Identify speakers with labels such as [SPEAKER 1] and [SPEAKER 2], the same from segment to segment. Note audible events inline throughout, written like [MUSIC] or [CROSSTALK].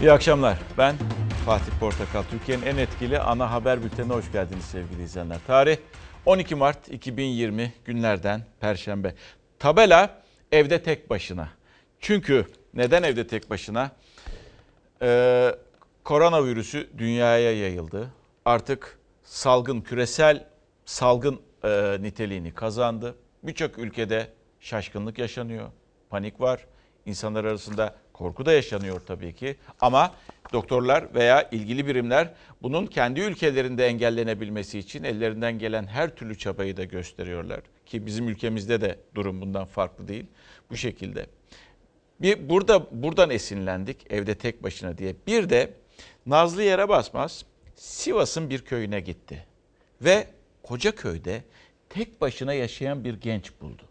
[SPEAKER 1] İyi akşamlar. Ben Fatih Portakal. Türkiye'nin en etkili ana haber bültenine hoş geldiniz sevgili izleyenler. Tarih 12 Mart 2020 günlerden Perşembe. Tabela evde tek başına. Çünkü neden evde tek başına? Ee, koronavirüsü dünyaya yayıldı. Artık salgın, küresel salgın e, niteliğini kazandı. Birçok ülkede şaşkınlık yaşanıyor, panik var. İnsanlar arasında korku da yaşanıyor tabii ki. Ama doktorlar veya ilgili birimler bunun kendi ülkelerinde engellenebilmesi için ellerinden gelen her türlü çabayı da gösteriyorlar. Ki bizim ülkemizde de durum bundan farklı değil. Bu şekilde. Bir burada buradan esinlendik evde tek başına diye. Bir de Nazlı yere basmaz Sivas'ın bir köyüne gitti. Ve koca köyde tek başına yaşayan bir genç buldu.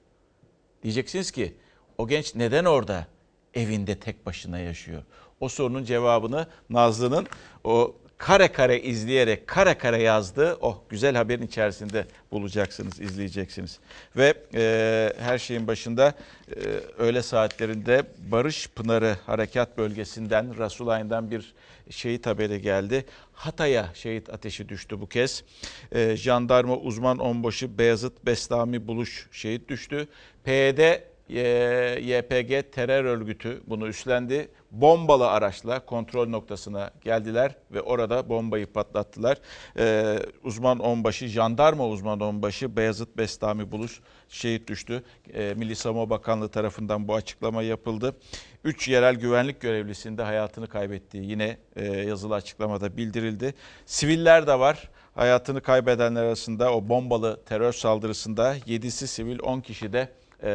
[SPEAKER 1] Diyeceksiniz ki o genç neden orada evinde tek başına yaşıyor? O sorunun cevabını Nazlı'nın o kare kare izleyerek kare kare yazdığı o güzel haberin içerisinde bulacaksınız, izleyeceksiniz. Ve e, her şeyin başında e, öğle saatlerinde Barış Pınarı Harekat Bölgesi'nden, Rasulay'dan bir şehit haberi geldi. Hatay'a şehit ateşi düştü bu kez. E, jandarma uzman onbaşı Beyazıt Bestami Buluş şehit düştü. PYD YPG terör örgütü bunu üstlendi. Bombalı araçla kontrol noktasına geldiler ve orada bombayı patlattılar. Ee, uzman onbaşı, jandarma uzman onbaşı Beyazıt Bestami Buluş şehit düştü. Ee, Milli Savunma Bakanlığı tarafından bu açıklama yapıldı. Üç yerel güvenlik görevlisinde hayatını kaybettiği yine e, yazılı açıklamada bildirildi. Siviller de var. Hayatını kaybedenler arasında o bombalı terör saldırısında 7'si sivil 10 kişi de e,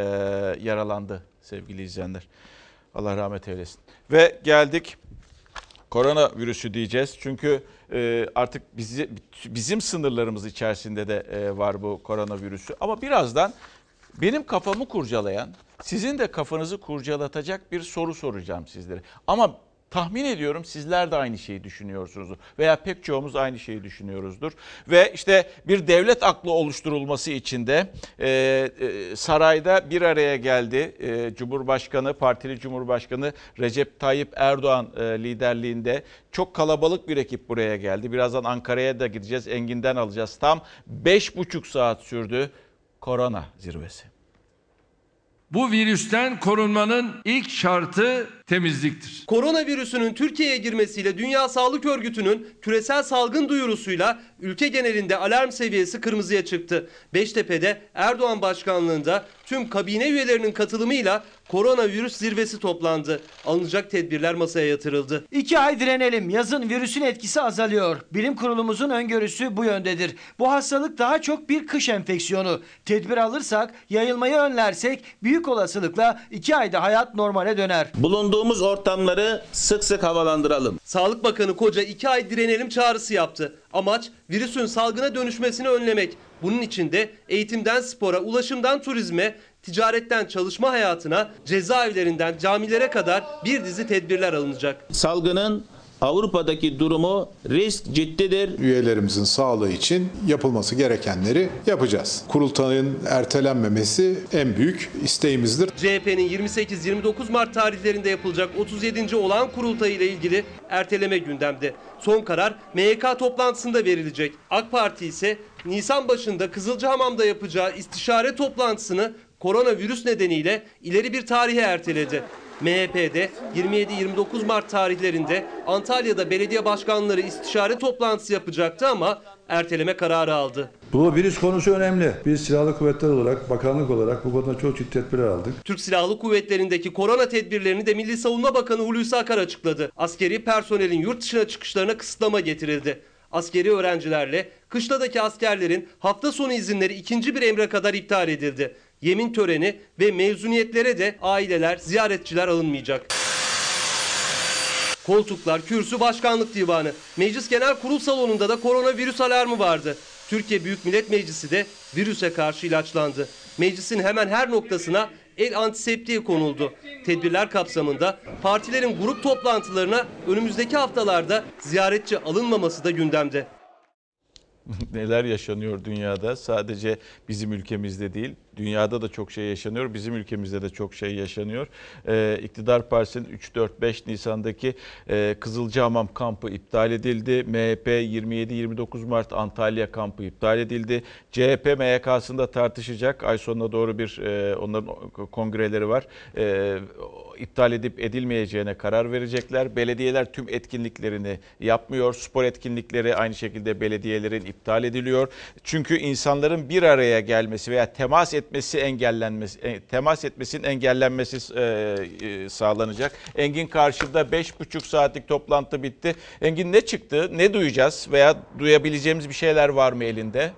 [SPEAKER 1] yaralandı sevgili izleyenler. Allah rahmet eylesin. Ve geldik korona virüsü diyeceğiz. Çünkü e, artık bizi, bizim sınırlarımız içerisinde de e, var bu koronavirüsü. Ama birazdan benim kafamı kurcalayan, sizin de kafanızı kurcalatacak bir soru soracağım sizlere. Ama tahmin ediyorum sizler de aynı şeyi düşünüyorsunuzdur. Veya pek çoğumuz aynı şeyi düşünüyoruzdur. Ve işte bir devlet aklı oluşturulması için de e, e, sarayda bir araya geldi. E, Cumhurbaşkanı, partili Cumhurbaşkanı Recep Tayyip Erdoğan e, liderliğinde çok kalabalık bir ekip buraya geldi. Birazdan Ankara'ya da gideceğiz. Engin'den alacağız. Tam 5,5 saat sürdü korona zirvesi.
[SPEAKER 2] Bu virüsten korunmanın ilk şartı temizliktir.
[SPEAKER 3] Koronavirüsünün Türkiye'ye girmesiyle Dünya Sağlık Örgütü'nün küresel salgın duyurusuyla ülke genelinde alarm seviyesi kırmızıya çıktı. Beştepe'de Erdoğan başkanlığında tüm kabine üyelerinin katılımıyla koronavirüs zirvesi toplandı. Alınacak tedbirler masaya yatırıldı.
[SPEAKER 4] İki ay direnelim. Yazın virüsün etkisi azalıyor. Bilim kurulumuzun öngörüsü bu yöndedir. Bu hastalık daha çok bir kış enfeksiyonu. Tedbir alırsak, yayılmayı önlersek büyük olasılıkla iki ayda hayat normale döner.
[SPEAKER 5] Bulunduğumuz ortamları sık sık havalandıralım.
[SPEAKER 3] Sağlık Bakanı Koca iki ay direnelim çağrısı yaptı. Amaç virüsün salgına dönüşmesini önlemek. Bunun için de eğitimden spora, ulaşımdan turizme, ticaretten çalışma hayatına, cezaevlerinden camilere kadar bir dizi tedbirler alınacak.
[SPEAKER 5] Salgının Avrupa'daki durumu risk ciddidir.
[SPEAKER 6] üyelerimizin sağlığı için yapılması gerekenleri yapacağız. Kurultayın ertelenmemesi en büyük isteğimizdir.
[SPEAKER 3] CHP'nin 28-29 Mart tarihlerinde yapılacak 37. olağan kurultayı ile ilgili erteleme gündemde. Son karar MYK toplantısında verilecek. AK Parti ise Nisan başında Kızılcahamam'da yapacağı istişare toplantısını koronavirüs nedeniyle ileri bir tarihe erteledi. MHP'de 27-29 Mart tarihlerinde Antalya'da belediye başkanları istişare toplantısı yapacaktı ama erteleme kararı aldı.
[SPEAKER 7] Bu virüs konusu önemli. Biz silahlı kuvvetler olarak, bakanlık olarak bu konuda çok ciddi tedbirler aldık.
[SPEAKER 3] Türk Silahlı Kuvvetleri'ndeki korona tedbirlerini de Milli Savunma Bakanı Hulusi Akar açıkladı. Askeri personelin yurt dışına çıkışlarına kısıtlama getirildi. Askeri öğrencilerle kışladaki askerlerin hafta sonu izinleri ikinci bir emre kadar iptal edildi. Yemin töreni ve mezuniyetlere de aileler, ziyaretçiler alınmayacak. Koltuklar, kürsü, başkanlık divanı. Meclis Genel Kurul salonunda da koronavirüs alarmı vardı. Türkiye Büyük Millet Meclisi de virüse karşı ilaçlandı. Meclisin hemen her noktasına el antiseptiği konuldu. Tedbirler kapsamında partilerin grup toplantılarına önümüzdeki haftalarda ziyaretçi alınmaması da gündemde. [LAUGHS]
[SPEAKER 1] Neler yaşanıyor dünyada sadece bizim ülkemizde değil Dünyada da çok şey yaşanıyor. Bizim ülkemizde de çok şey yaşanıyor. Ee, İktidar Partisi'nin 3-4-5 Nisan'daki e, Kızılcahamam kampı iptal edildi. MHP 27-29 Mart Antalya kampı iptal edildi. CHP MYK'sında tartışacak. Ay sonuna doğru bir e, onların kongreleri var. E, iptal edip edilmeyeceğine karar verecekler. Belediyeler tüm etkinliklerini yapmıyor. Spor etkinlikleri aynı şekilde belediyelerin iptal ediliyor. Çünkü insanların bir araya gelmesi veya temas etmesi engellenmesi, e, temas etmesinin engellenmesi e, e, sağlanacak. Engin karşıda 5,5 saatlik toplantı bitti. Engin ne çıktı? Ne duyacağız veya duyabileceğimiz bir şeyler var mı elinde?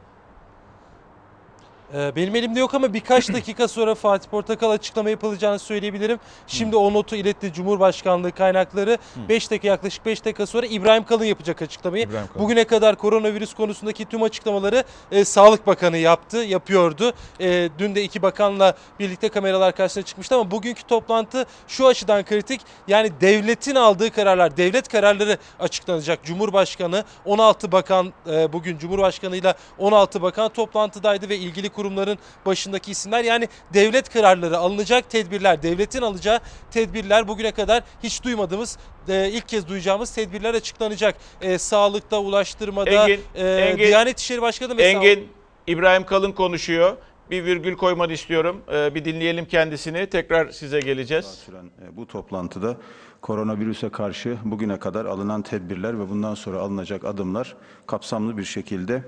[SPEAKER 8] Ee, Benim elimde yok ama birkaç [LAUGHS] dakika sonra Fatih Portakal açıklama yapılacağını söyleyebilirim. Şimdi o notu iletti Cumhurbaşkanlığı kaynakları. 5 dakika yaklaşık 5 dakika sonra İbrahim Kalın yapacak açıklamayı.
[SPEAKER 1] İbrahim Kalın.
[SPEAKER 8] Bugüne kadar koronavirüs konusundaki tüm açıklamaları e, Sağlık Bakanı yaptı, yapıyordu. E, dün de iki bakanla birlikte kameralar karşısına çıkmıştı ama bugünkü toplantı şu açıdan kritik. Yani devletin aldığı kararlar, devlet kararları açıklanacak. Cumhurbaşkanı 16 bakan e, bugün Cumhurbaşkanıyla 16 bakan toplantıdaydı ve ilgili kurumların başındaki isimler yani devlet kararları alınacak tedbirler, devletin alacağı tedbirler bugüne kadar hiç duymadığımız e, ilk kez duyacağımız tedbirler açıklanacak. E, sağlıkta, ulaştırmada,
[SPEAKER 1] Engin,
[SPEAKER 8] e,
[SPEAKER 1] Engin,
[SPEAKER 8] Diyanet İşleri Başkanı mesela
[SPEAKER 1] Engin, İbrahim Kalın konuşuyor. Bir virgül koymanı istiyorum. Ee, bir dinleyelim kendisini. Tekrar size geleceğiz.
[SPEAKER 9] e, bu toplantıda koronavirüse karşı bugüne kadar alınan tedbirler ve bundan sonra alınacak adımlar kapsamlı bir şekilde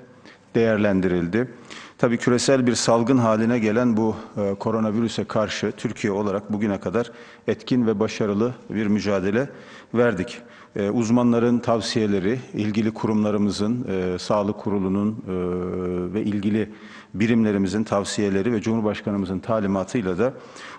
[SPEAKER 9] değerlendirildi. Tabii küresel bir salgın haline gelen bu e, koronavirüse karşı Türkiye olarak bugüne kadar etkin ve başarılı bir mücadele verdik. E, uzmanların tavsiyeleri, ilgili kurumlarımızın, e, Sağlık Kurulu'nun e, ve ilgili birimlerimizin tavsiyeleri ve Cumhurbaşkanımızın talimatıyla da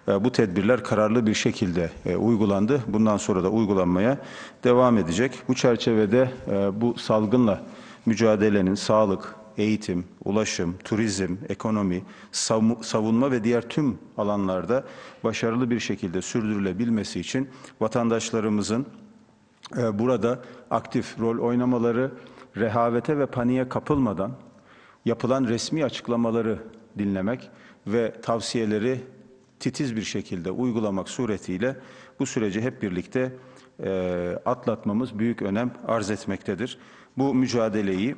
[SPEAKER 9] e, bu tedbirler kararlı bir şekilde e, uygulandı. Bundan sonra da uygulanmaya devam edecek. Bu çerçevede e, bu salgınla mücadelenin sağlık, eğitim, ulaşım, turizm, ekonomi, savu- savunma ve diğer tüm alanlarda başarılı bir şekilde sürdürülebilmesi için vatandaşlarımızın e, burada aktif rol oynamaları, rehavete ve paniğe kapılmadan yapılan resmi açıklamaları dinlemek ve tavsiyeleri titiz bir şekilde uygulamak suretiyle bu süreci hep birlikte e, atlatmamız büyük önem arz etmektedir. Bu mücadeleyi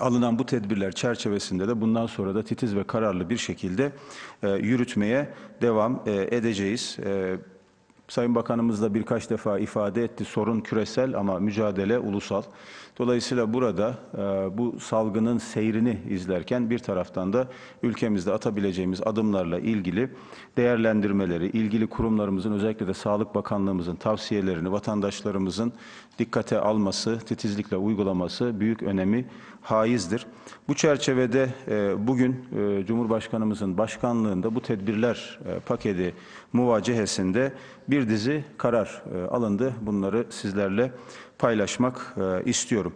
[SPEAKER 9] alınan bu tedbirler çerçevesinde de bundan sonra da titiz ve kararlı bir şekilde e, yürütmeye devam e, edeceğiz. E, Sayın Bakanımız da birkaç defa ifade etti. Sorun küresel ama mücadele ulusal. Dolayısıyla burada e, bu salgının seyrini izlerken bir taraftan da ülkemizde atabileceğimiz adımlarla ilgili değerlendirmeleri, ilgili kurumlarımızın özellikle de Sağlık Bakanlığımızın tavsiyelerini vatandaşlarımızın dikkate alması, titizlikle uygulaması büyük önemi haizdir. Bu çerçevede e, bugün e, Cumhurbaşkanımızın başkanlığında bu tedbirler paketi muvacehesinde bir dizi karar alındı. Bunları sizlerle paylaşmak e, istiyorum.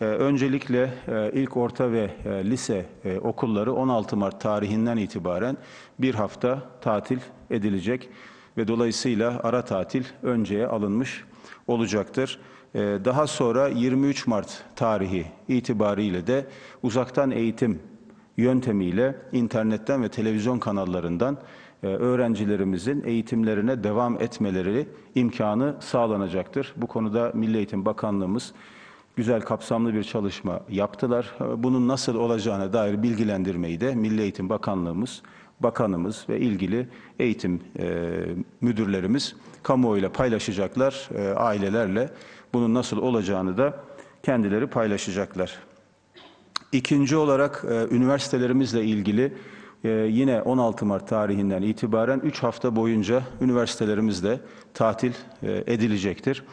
[SPEAKER 9] E, Öncelikle e, ilk orta ve lise okulları 16 Mart tarihinden itibaren bir hafta tatil edilecek ve dolayısıyla ara tatil önceye alınmış olacaktır. Daha sonra 23 Mart tarihi itibariyle de uzaktan eğitim yöntemiyle internetten ve televizyon kanallarından öğrencilerimizin eğitimlerine devam etmeleri imkanı sağlanacaktır. Bu konuda Milli Eğitim Bakanlığımız güzel kapsamlı bir çalışma yaptılar. E, Bunun nasıl olacağına dair bilgilendirmeyi de Milli Eğitim Bakanlığımız, bakanımız ve ilgili eğitim e, müdürlerimiz kamuoyuyla paylaşacaklar, e, ailelerle bunun nasıl olacağını da kendileri paylaşacaklar. İkinci olarak e, üniversitelerimizle ilgili e, yine 16 Mart tarihinden itibaren 3 hafta boyunca üniversitelerimizde tatil e, edilecektir.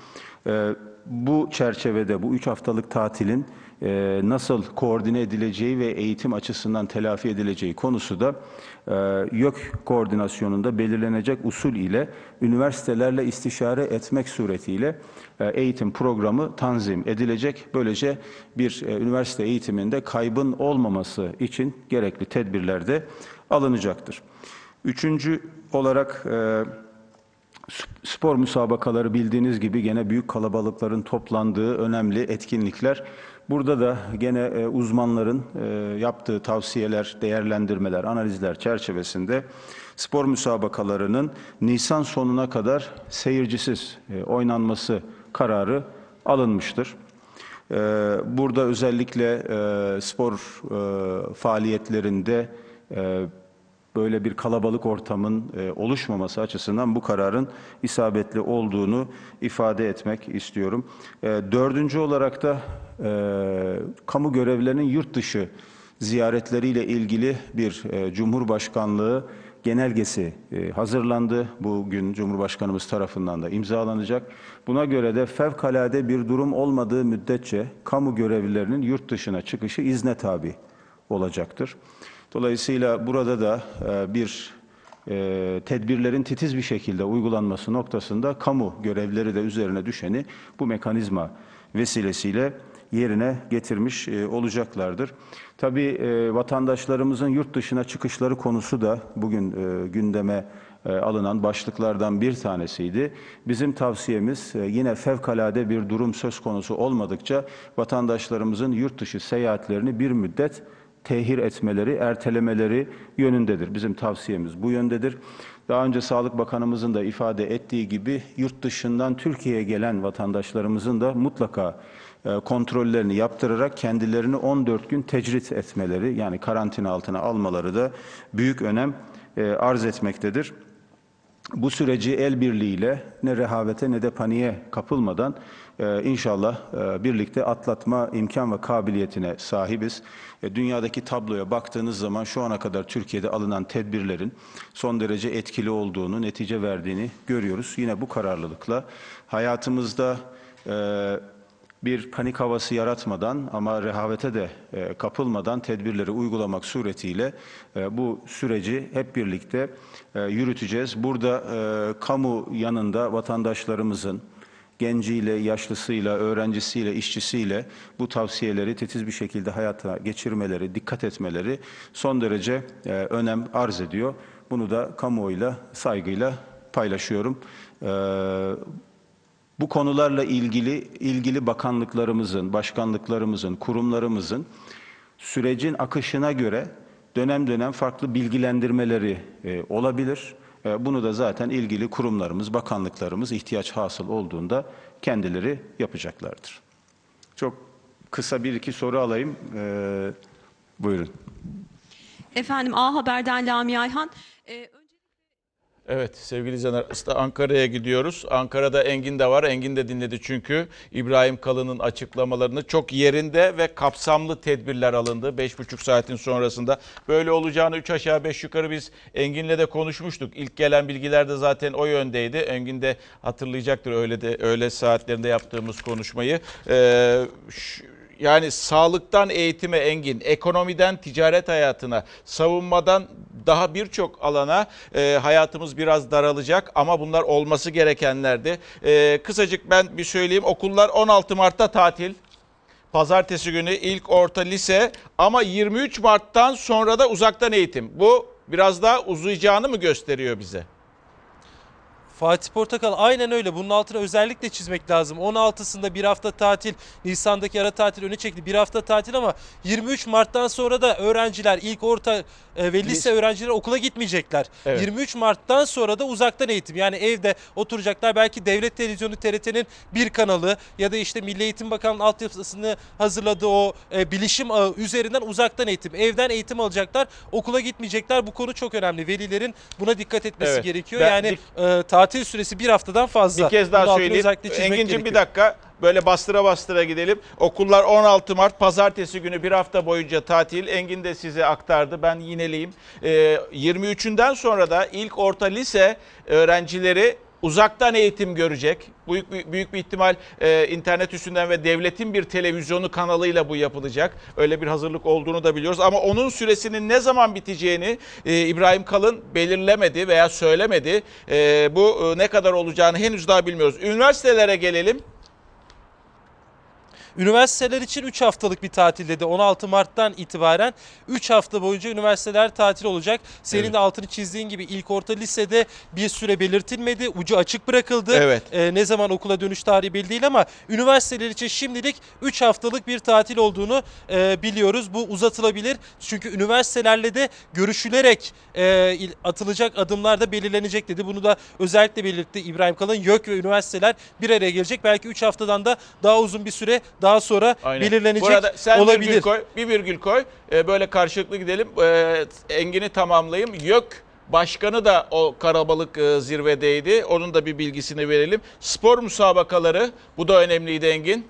[SPEAKER 9] E, bu çerçevede bu 3 haftalık tatilin e, nasıl koordine edileceği ve eğitim açısından telafi edileceği konusu da e, YÖK koordinasyonunda belirlenecek usul ile üniversitelerle istişare etmek suretiyle eğitim programı tanzim edilecek. Böylece bir e, üniversite eğitiminde kaybın olmaması için gerekli tedbirler de alınacaktır. Üçüncü olarak e, Spor müsabakaları bildiğiniz gibi gene büyük kalabalıkların toplandığı önemli etkinlikler. Burada da gene e, uzmanların e, yaptığı tavsiyeler, değerlendirmeler, analizler çerçevesinde spor müsabakalarının Nisan sonuna kadar seyircisiz e, oynanması kararı alınmıştır. Ee, Burada özellikle e, spor e, faaliyetlerinde e, böyle bir kalabalık ortamın oluşmaması açısından bu kararın isabetli olduğunu ifade etmek istiyorum. Dördüncü olarak da kamu görevlilerinin yurt dışı ziyaretleriyle ilgili bir Cumhurbaşkanlığı genelgesi e, hazırlandı. Bugün Cumhurbaşkanımız tarafından da imzalanacak. Buna göre de fevkalade bir durum olmadığı müddetçe kamu görevlilerinin yurt dışına çıkışı izne tabi olacaktır. Dolayısıyla burada da e, bir e, tedbirlerin titiz bir şekilde uygulanması noktasında kamu görevlileri de üzerine düşeni bu mekanizma vesilesiyle yerine getirmiş e, olacaklardır. Tabii e, vatandaşlarımızın yurt dışına çıkışları konusu da bugün e, gündeme e, alınan başlıklardan bir tanesiydi. Bizim tavsiyemiz e, yine fevkalade bir durum söz konusu olmadıkça vatandaşlarımızın yurt dışı seyahatlerini bir müddet tehir etmeleri, ertelemeleri yönündedir. Bizim tavsiyemiz bu yöndedir. Daha önce Sağlık Bakanımızın da ifade ettiği gibi yurt dışından Türkiye'ye gelen vatandaşlarımızın da mutlaka kontrollerini yaptırarak kendilerini 14 gün tecrit etmeleri yani karantina altına almaları da büyük önem e, arz etmektedir. Bu süreci el birliğiyle ne rehavete ne de paniğe kapılmadan e, inşallah e, birlikte atlatma imkan ve kabiliyetine sahibiz. E, dünyadaki tabloya baktığınız zaman şu ana kadar Türkiye'de alınan tedbirlerin son derece etkili olduğunu, netice verdiğini görüyoruz. Yine bu kararlılıkla hayatımızda e, bir panik havası yaratmadan ama rehavete de e, kapılmadan tedbirleri uygulamak suretiyle e, bu süreci hep birlikte e, yürüteceğiz. Burada kamu yanında vatandaşlarımızın genciyle, yaşlısıyla, öğrencisiyle, işçisiyle bu tavsiyeleri titiz bir şekilde hayata geçirmeleri, dikkat etmeleri son derece önem arz ediyor. Bunu da kamuoyuyla saygıyla paylaşıyorum. E, bu konularla ilgili ilgili bakanlıklarımızın, başkanlıklarımızın, kurumlarımızın sürecin akışına göre dönem dönem farklı bilgilendirmeleri e, olabilir. E, bunu da zaten ilgili kurumlarımız, bakanlıklarımız ihtiyaç hasıl olduğunda kendileri yapacaklardır. Çok kısa bir iki soru alayım. E, buyurun.
[SPEAKER 10] Efendim A Haber'den Lami Ayhan. Ee,
[SPEAKER 1] Evet sevgili izleyenler aslında Ankara'ya gidiyoruz. Ankara'da Engin de var. Engin de dinledi çünkü İbrahim Kalın'ın açıklamalarını çok yerinde ve kapsamlı tedbirler alındı. 5,5 saatin sonrasında böyle olacağını 3 aşağı 5 yukarı biz Engin'le de konuşmuştuk. İlk gelen bilgiler de zaten o yöndeydi. Engin de hatırlayacaktır öyle de öyle saatlerinde yaptığımız konuşmayı. Ee, şu- yani sağlıktan eğitime engin, ekonomiden ticaret hayatına, savunmadan daha birçok alana e, hayatımız biraz daralacak ama bunlar olması gerekenlerdi. E, kısacık ben bir söyleyeyim okullar 16 Mart'ta tatil. Pazartesi günü ilk orta lise ama 23 Mart'tan sonra da uzaktan eğitim. Bu biraz daha uzayacağını mı gösteriyor bize?
[SPEAKER 8] Fatih Portakal aynen öyle. Bunun altına özellikle çizmek lazım. 16'sında bir hafta tatil, Nisan'daki ara tatil öne çekti. Bir hafta tatil ama 23 Mart'tan sonra da öğrenciler, ilk orta e, ve lise öğrencileri okula gitmeyecekler.
[SPEAKER 1] Evet.
[SPEAKER 8] 23 Mart'tan sonra da uzaktan eğitim. Yani evde oturacaklar. Belki Devlet Televizyonu TRT'nin bir kanalı ya da işte Milli Eğitim Bakanlığı'nın altyapısını hazırladığı o e, bilişim ağı üzerinden uzaktan eğitim. Evden eğitim alacaklar. Okula gitmeyecekler. Bu konu çok önemli. Velilerin buna dikkat etmesi
[SPEAKER 1] Evet.
[SPEAKER 8] gerekiyor.
[SPEAKER 1] Ben-
[SPEAKER 8] yani e, tatil süresi bir haftadan fazla.
[SPEAKER 1] Bir kez daha
[SPEAKER 8] altını
[SPEAKER 1] söyleyeyim. Engin'cim bir dakika. Böyle bastıra bastıra gidelim. Okullar 16 Mart pazartesi günü bir hafta boyunca tatil. Engin de size aktardı. Ben yineleyeyim. Ee, 23'ünden sonra da ilk orta lise öğrencileri uzaktan eğitim görecek. Büyük, büyük, bir ihtimal e, internet üstünden ve devletin bir televizyonu kanalıyla bu yapılacak. Öyle bir hazırlık olduğunu da biliyoruz. Ama onun süresinin ne zaman biteceğini e, İbrahim Kalın belirlemedi veya söylemedi. E, bu e, ne kadar olacağını henüz daha bilmiyoruz. Üniversitelere gelelim.
[SPEAKER 8] Üniversiteler için 3 haftalık bir tatil dedi. 16 Mart'tan itibaren 3 hafta boyunca üniversiteler tatil olacak. Senin
[SPEAKER 1] Evet.
[SPEAKER 8] de altını çizdiğin gibi ilk orta lisede bir süre belirtilmedi. Ucu açık bırakıldı.
[SPEAKER 1] Evet.
[SPEAKER 8] Ee, ne zaman okula dönüş tarihi belli değil ama üniversiteler için şimdilik 3 haftalık bir tatil olduğunu e, biliyoruz. Bu uzatılabilir. Çünkü üniversitelerle de görüşülerek e, atılacak adımlar da belirlenecek dedi. Bunu da özellikle belirtti İbrahim Kalın. YÖK ve üniversiteler bir araya gelecek. Belki 3 haftadan da daha uzun bir süre daha sonra
[SPEAKER 1] Aynen.
[SPEAKER 8] belirlenecek
[SPEAKER 1] Bu arada sen
[SPEAKER 8] olabilir.
[SPEAKER 1] virgül koy, bir virgül koy. Ee, böyle karşılıklı gidelim. Ee, Engin'i tamamlayayım. YÖK Başkanı da o karabalık e, zirvedeydi. Onun da bir bilgisini verelim. Spor müsabakaları bu da önemliydi Engin.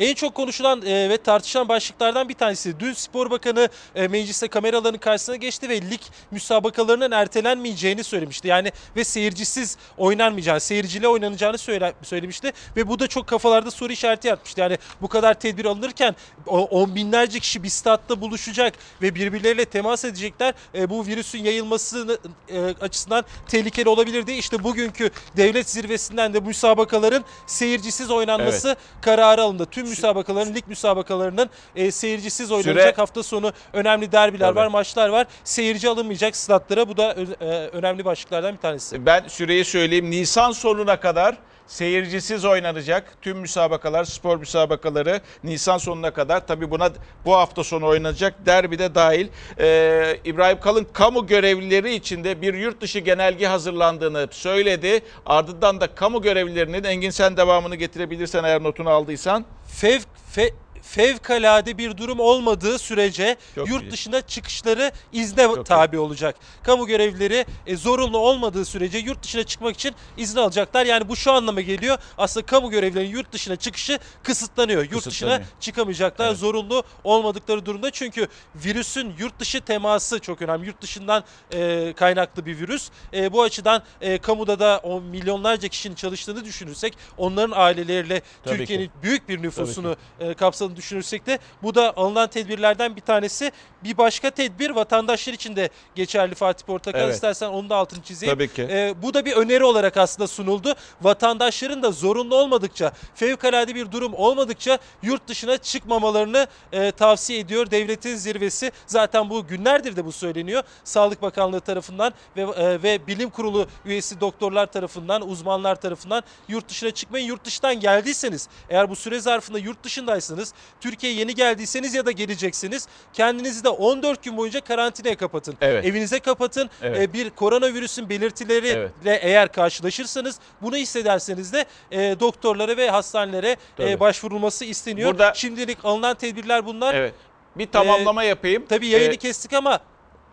[SPEAKER 8] En çok konuşulan e, ve tartışılan başlıklardan bir tanesi. Dün Spor Bakanı e, mecliste kameraların karşısına geçti ve lig müsabakalarının ertelenmeyeceğini söylemişti. Yani ve seyircisiz oynanmayacağını, seyirciyle oynanacağını söyle, söylemişti ve bu da çok kafalarda soru işareti yaratmıştı. Yani bu kadar tedbir alınırken o, on binlerce kişi bir statta buluşacak ve birbirleriyle temas edecekler. E, bu virüsün yayılması e, açısından tehlikeli olabilir diye işte bugünkü devlet zirvesinden de müsabakaların seyircisiz oynanması kararı alındı. Tüm müsabakaların, lig müsabakalarının e, seyircisiz oynanacak.
[SPEAKER 1] Süre-
[SPEAKER 8] Hafta sonu önemli derbiler
[SPEAKER 1] Tabii.
[SPEAKER 8] var, maçlar var. Seyirci alınmayacak statlara. Bu da e, önemli başlıklardan bir tanesi.
[SPEAKER 1] Ben süreyi söyleyeyim. Nisan sonuna kadar seyircisiz oynanacak tüm müsabakalar, spor müsabakaları Nisan sonuna kadar. Tabii buna bu hafta sonu oynanacak derbi de dahil. Ee, İbrahim Kalın kamu görevlileri için de bir yurt dışı genelge hazırlandığını söyledi. Ardından da kamu görevlilerinin Engin sen devamını getirebilirsen eğer notunu aldıysan.
[SPEAKER 8] Fev, fe, fevkalade bir durum olmadığı sürece
[SPEAKER 1] Çok
[SPEAKER 8] yurt
[SPEAKER 1] iyi.
[SPEAKER 8] dışına çıkışları izne
[SPEAKER 1] Çok
[SPEAKER 8] tabi olacak. Kamu görevlileri e, zorunlu olmadığı sürece yurt dışına çıkmak için izin alacaklar. Yani bu şu anlama geliyor. Aslında kamu görevlilerinin yurt dışına çıkışı kısıtlanıyor. Yurt dışına çıkamayacaklar
[SPEAKER 1] Evet.
[SPEAKER 8] zorunlu olmadıkları durumda. Çünkü virüsün yurt dışı teması çok önemli. Yurt dışından e, kaynaklı bir virüs. E, bu açıdan e, kamuda da o milyonlarca kişinin çalıştığını düşünürsek onların aileleriyle Türkiye'nin büyük bir nüfusunu e, kapsadığını düşünürsek de bu da alınan tedbirlerden bir tanesi. Bir başka tedbir vatandaşlar için de geçerli Fatih Portakal.
[SPEAKER 1] Evet.
[SPEAKER 8] İstersen onun da altını çizeyim.
[SPEAKER 1] Tabii ki.
[SPEAKER 8] E, bu da bir öneri olarak aslında sunuldu. Vatandaşların da zorunlu olmadıkça, fevkalade bir durum olmadıkça yurt dışına çıkmamalarını e, tavsiye ediyor devletin zirvesi. Zaten bu günlerdir de bu söyleniyor. Sağlık Bakanlığı tarafından ve e, ve Bilim Kurulu üyesi doktorlar tarafından, uzmanlar tarafından yurt dışına çıkmayın. Yurt dışından geldiyseniz, eğer bu süre zarfında yurt dışındaysanız, Türkiye'ye yeni geldiyseniz ya da geleceksiniz, kendinizi de 14 gün boyunca karantinaya kapatın.
[SPEAKER 1] Evet.
[SPEAKER 8] Evinize kapatın.
[SPEAKER 1] Evet.
[SPEAKER 8] E, bir koronavirüsün belirtileriyle
[SPEAKER 1] Evet.
[SPEAKER 8] eğer karşılaşırsanız bunu hissederseniz de e, doktorlara ve hastanelere
[SPEAKER 1] Tabii.
[SPEAKER 8] e, başvurulması isteniyor.
[SPEAKER 1] Burada-
[SPEAKER 8] Şimdilik alınan tedbirler bunlar.
[SPEAKER 1] Evet. Bir tamamlama yapayım.
[SPEAKER 8] Tabii yayını
[SPEAKER 1] Ee,
[SPEAKER 8] kestik ama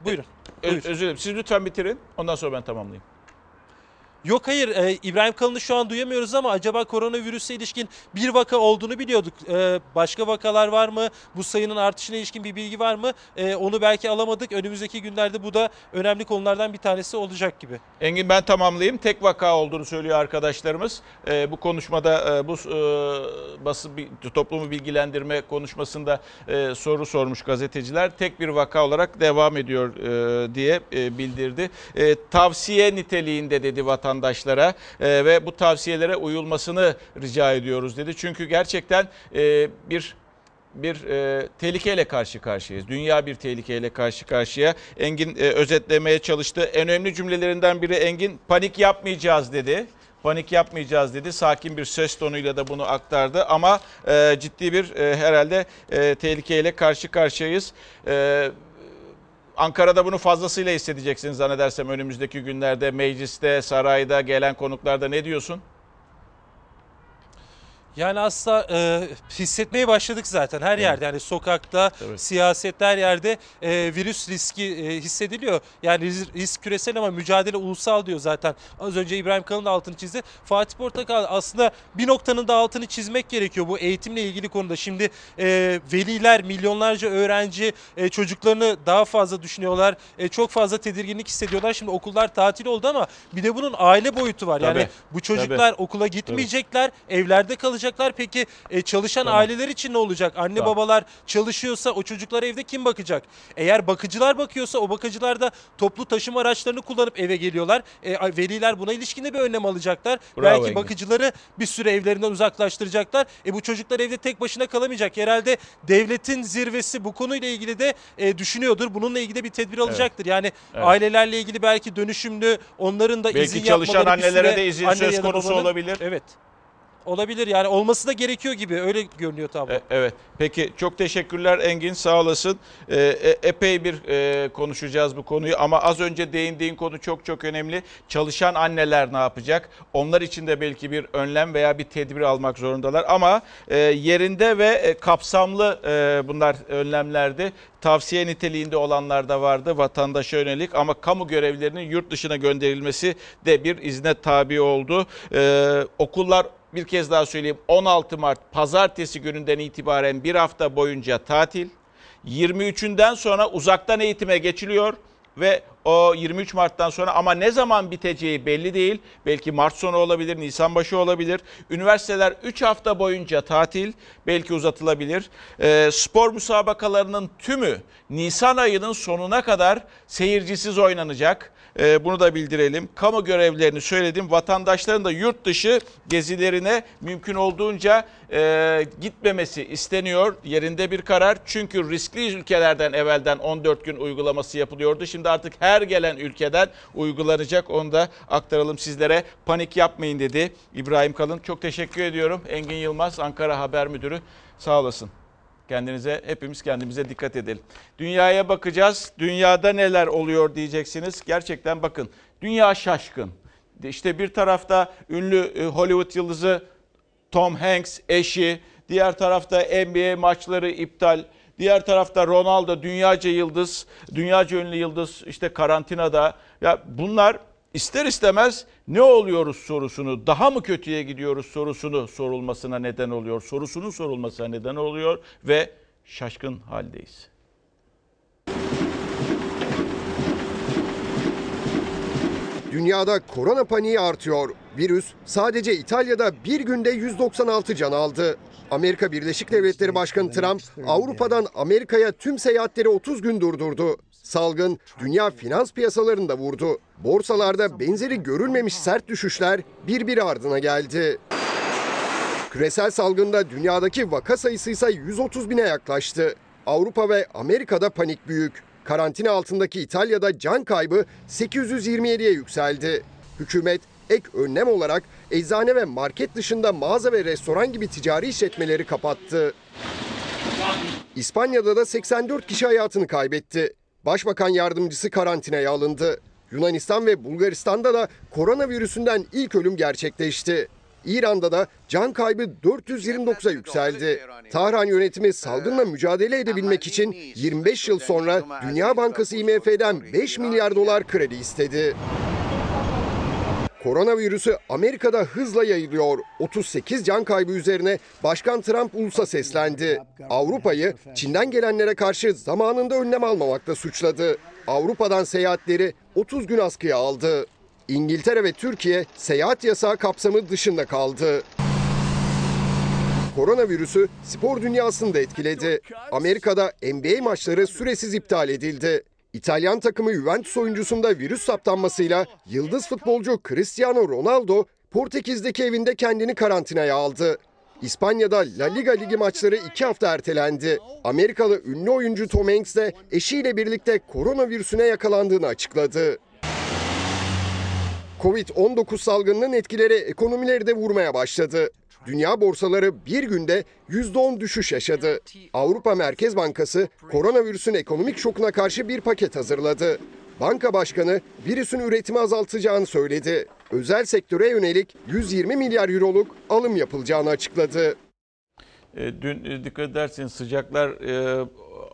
[SPEAKER 8] buyurun.
[SPEAKER 1] Ö-
[SPEAKER 8] Buyur.
[SPEAKER 1] özür dilerim. Siz lütfen bitirin. Ondan sonra ben tamamlayayım.
[SPEAKER 8] Yok hayır e, İbrahim Kalın'ı şu an duyamıyoruz ama acaba koronavirüse ilişkin bir vaka olduğunu biliyorduk. E, başka vakalar var mı? Bu sayının artışına ilişkin bir bilgi var mı? E, onu belki alamadık. Önümüzdeki günlerde bu da önemli konulardan bir tanesi olacak gibi.
[SPEAKER 1] Engin ben tamamlayayım. Tek vaka olduğunu söylüyor arkadaşlarımız. Ee, bu konuşmada e, bu e, basın toplumu bilgilendirme konuşmasında e, soru sormuş gazeteciler. Tek bir vaka olarak devam ediyor e, diye e, bildirdi. E, tavsiye niteliğinde dedi vatandaşlara E, ve bu tavsiyelere uyulmasını rica ediyoruz dedi. Çünkü gerçekten e, bir bir e, tehlikeyle karşı karşıyayız. Dünya bir tehlikeyle karşı karşıya. Engin e, özetlemeye çalıştı. En önemli cümlelerinden biri Engin panik yapmayacağız dedi. Panik yapmayacağız dedi. Sakin bir ses tonuyla da bunu aktardı ama e, ciddi bir e, herhalde e, tehlikeyle karşı karşıyayız. E, Ankara'da bunu fazlasıyla hissedeceksiniz zannedersem önümüzdeki günlerde mecliste, sarayda gelen konuklarda ne diyorsun?
[SPEAKER 8] Yani aslında e, hissetmeye başladık zaten her yerde. Yani sokakta,
[SPEAKER 1] Evet.
[SPEAKER 8] siyasette her yerde e, virüs riski e, hissediliyor. Yani risk, risk küresel ama mücadele ulusal diyor zaten. Az önce İbrahim Kalın da altını çizdi. Fatih Portakal aslında bir noktanın da altını çizmek gerekiyor bu eğitimle ilgili konuda. Şimdi e, veliler, milyonlarca öğrenci e, çocuklarını daha fazla düşünüyorlar. E, çok fazla tedirginlik hissediyorlar. Şimdi okullar tatil oldu ama bir de bunun aile boyutu var. Yani
[SPEAKER 1] Tabii,
[SPEAKER 8] bu çocuklar okula gitmeyecekler, evlerde kalacaklar yapacaklar? Peki e, çalışan aileler için ne olacak? Anne
[SPEAKER 1] Tamam.
[SPEAKER 8] babalar çalışıyorsa o çocuklara evde kim bakacak? Eğer bakıcılar bakıyorsa o bakıcılar da toplu taşıma araçlarını kullanıp eve geliyorlar. E, veliler buna ilişkin de bir önlem alacaklar.
[SPEAKER 1] Bravo
[SPEAKER 8] Belki
[SPEAKER 1] Engin.
[SPEAKER 8] bakıcıları bir süre evlerinden uzaklaştıracaklar. E bu çocuklar evde tek başına kalamayacak. Herhalde devletin zirvesi bu konuyla ilgili de e, düşünüyordur. Bununla ilgili de bir tedbir alacaktır. Yani
[SPEAKER 1] Evet.
[SPEAKER 8] ailelerle ilgili belki dönüşümlü onların da
[SPEAKER 1] Belki
[SPEAKER 8] izin
[SPEAKER 1] çalışan
[SPEAKER 8] yapmaları bir
[SPEAKER 1] annelere
[SPEAKER 8] süre
[SPEAKER 1] de izin söz konusu
[SPEAKER 8] babanın-
[SPEAKER 1] olabilir.
[SPEAKER 8] Evet. Olabilir yani olması da gerekiyor gibi öyle görünüyor tablo.
[SPEAKER 1] E, Evet. Peki çok teşekkürler Engin sağ olasın. E, e, epey bir e, konuşacağız bu konuyu ama az önce değindiğin konu çok çok önemli. Çalışan anneler ne yapacak? Onlar için de belki bir önlem veya bir tedbir almak zorundalar ama e, yerinde ve e, kapsamlı e, bunlar önlemlerdi. Tavsiye niteliğinde olanlar da vardı vatandaşa yönelik ama kamu görevlilerinin yurt dışına gönderilmesi de bir izne tabi oldu. E, okullar bir kez daha söyleyeyim 16 Mart pazartesi gününden itibaren bir hafta boyunca tatil. 23'ünden sonra uzaktan eğitime geçiliyor ve o 23 Mart'tan sonra ama ne zaman biteceği belli değil. Belki Mart sonu olabilir, Nisan başı olabilir. Üniversiteler 3 hafta boyunca tatil, belki uzatılabilir. Ee, spor müsabakalarının tümü Nisan ayının sonuna kadar seyircisiz oynanacak. Ee, bunu da bildirelim. Kamu görevlilerini söyledim. Vatandaşların da yurt dışı gezilerine mümkün olduğunca e, gitmemesi isteniyor. Yerinde bir karar. Çünkü riskli ülkelerden evvelden 14 gün uygulaması yapılıyordu. Şimdi artık her gelen ülkeden uygulanacak. Onu da aktaralım sizlere. Panik yapmayın dedi İbrahim Kalın. Çok teşekkür ediyorum. Engin Yılmaz, Ankara Haber Müdürü. Sağ olasın. Kendinize, hepimiz kendimize dikkat edelim. Dünyaya bakacağız. Dünyada neler oluyor diyeceksiniz. Gerçekten bakın. Dünya şaşkın. İşte bir tarafta ünlü e, Hollywood yıldızı Tom Hanks eşi, diğer tarafta NBA maçları iptal, diğer tarafta Ronaldo dünyaca yıldız, dünyaca ünlü yıldız işte karantinada. Ya bunlar ister istemez ne oluyoruz sorusunu, daha mı kötüye gidiyoruz sorusunu sorulmasına neden oluyor. Sorusunun sorulmasına neden oluyor ve şaşkın haldeyiz.
[SPEAKER 11] Dünyada korona paniği artıyor. Virüs sadece İtalya'da bir günde 196 can aldı. Amerika Birleşik Devletleri Başkanı Trump Avrupa'dan Amerika'ya tüm seyahatleri 30 gün durdurdu. Salgın dünya finans piyasalarında vurdu. Borsalarda benzeri görülmemiş sert düşüşler birbiri ardına geldi. Küresel salgında dünyadaki vaka sayısı ise 130 bine yaklaştı. Avrupa ve Amerika'da panik büyük. Karantina altındaki İtalya'da can kaybı 827'ye yükseldi. Hükümet ek önlem olarak eczane ve market dışında mağaza ve restoran gibi ticari işletmeleri kapattı. İspanya'da da 84 kişi hayatını kaybetti. Başbakan yardımcısı karantinaya alındı. Yunanistan ve Bulgaristan'da da koronavirüsünden ilk ölüm gerçekleşti. İran'da da can kaybı 429'a yükseldi. Tahran yönetimi salgınla mücadele edebilmek için 25 yıl sonra Dünya Bankası IMF'den 5 milyar dolar kredi istedi. Koronavirüsü Amerika'da hızla yayılıyor. 38 can kaybı üzerine Başkan Trump ulusa seslendi. Avrupa'yı Çin'den gelenlere karşı zamanında önlem almamakla suçladı. Avrupa'dan seyahatleri 30 gün askıya aldı. İngiltere ve Türkiye seyahat yasağı kapsamı dışında kaldı. Koronavirüsü spor dünyasını da etkiledi. Amerika'da NBA maçları süresiz iptal edildi. İtalyan takımı Juventus oyuncusunda virüs saptanmasıyla yıldız futbolcu Cristiano Ronaldo Portekiz'deki evinde kendini karantinaya aldı. İspanya'da La Liga ligi maçları iki hafta ertelendi. Amerikalı ünlü oyuncu Tom Hanks de eşiyle birlikte koronavirüsüne yakalandığını açıkladı. Covid-19 salgınının etkileri ekonomileri de vurmaya başladı. Dünya borsaları bir günde %10 düşüş yaşadı. Avrupa Merkez Bankası koronavirüsün ekonomik şokuna karşı bir paket hazırladı. Banka başkanı virüsün üretimi azaltacağını söyledi. Özel sektöre yönelik 120 milyar euroluk alım yapılacağını açıkladı.
[SPEAKER 1] E, Dün e, dikkat ederseniz sıcaklar e,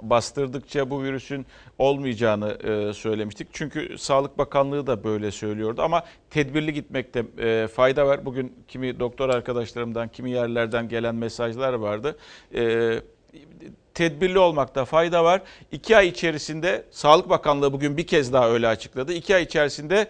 [SPEAKER 1] bastırdıkça bu virüsün olmayacağını e, söylemiştik. Çünkü Sağlık Bakanlığı da böyle söylüyordu ama tedbirli gitmekte e, fayda var. Bugün kimi doktor arkadaşlarımdan, kimi yerlerden gelen mesajlar vardı. E, tedbirli olmakta fayda var. İki ay içerisinde Sağlık Bakanlığı bugün bir kez daha öyle açıkladı. İki ay içerisinde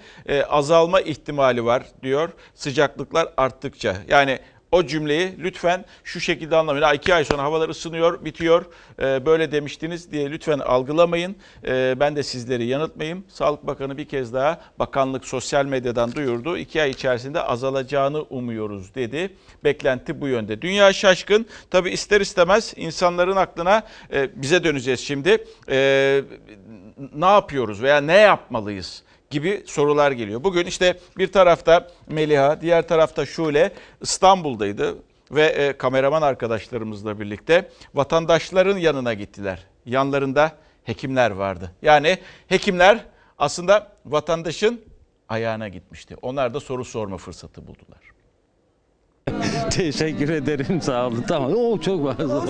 [SPEAKER 1] azalma ihtimali var diyor sıcaklıklar arttıkça. Yani O cümleyi lütfen şu şekilde anlamayın. Ha, iki ay sonra havalar ısınıyor, bitiyor. Ee, böyle demiştiniz diye lütfen algılamayın. Ee, ben de sizleri yanıltmayayım. Sağlık Bakanı bir kez daha bakanlık sosyal medyadan duyurdu. İki ay içerisinde azalacağını umuyoruz dedi. Beklenti bu yönde. Dünya şaşkın. Tabi ister istemez insanların aklına e, bize döneceğiz şimdi. E, ne yapıyoruz veya ne yapmalıyız? Gibi sorular geliyor. Bugün işte bir tarafta Meliha, diğer tarafta Şule İstanbul'daydı ve e, kameraman arkadaşlarımızla birlikte vatandaşların yanına gittiler. Yanlarında hekimler vardı. Yani hekimler aslında vatandaşın ayağına gitmişti. Onlar da soru sorma fırsatı buldular. [LAUGHS]
[SPEAKER 12] Teşekkür ederim sağ olun. Tamam. O çok fazla.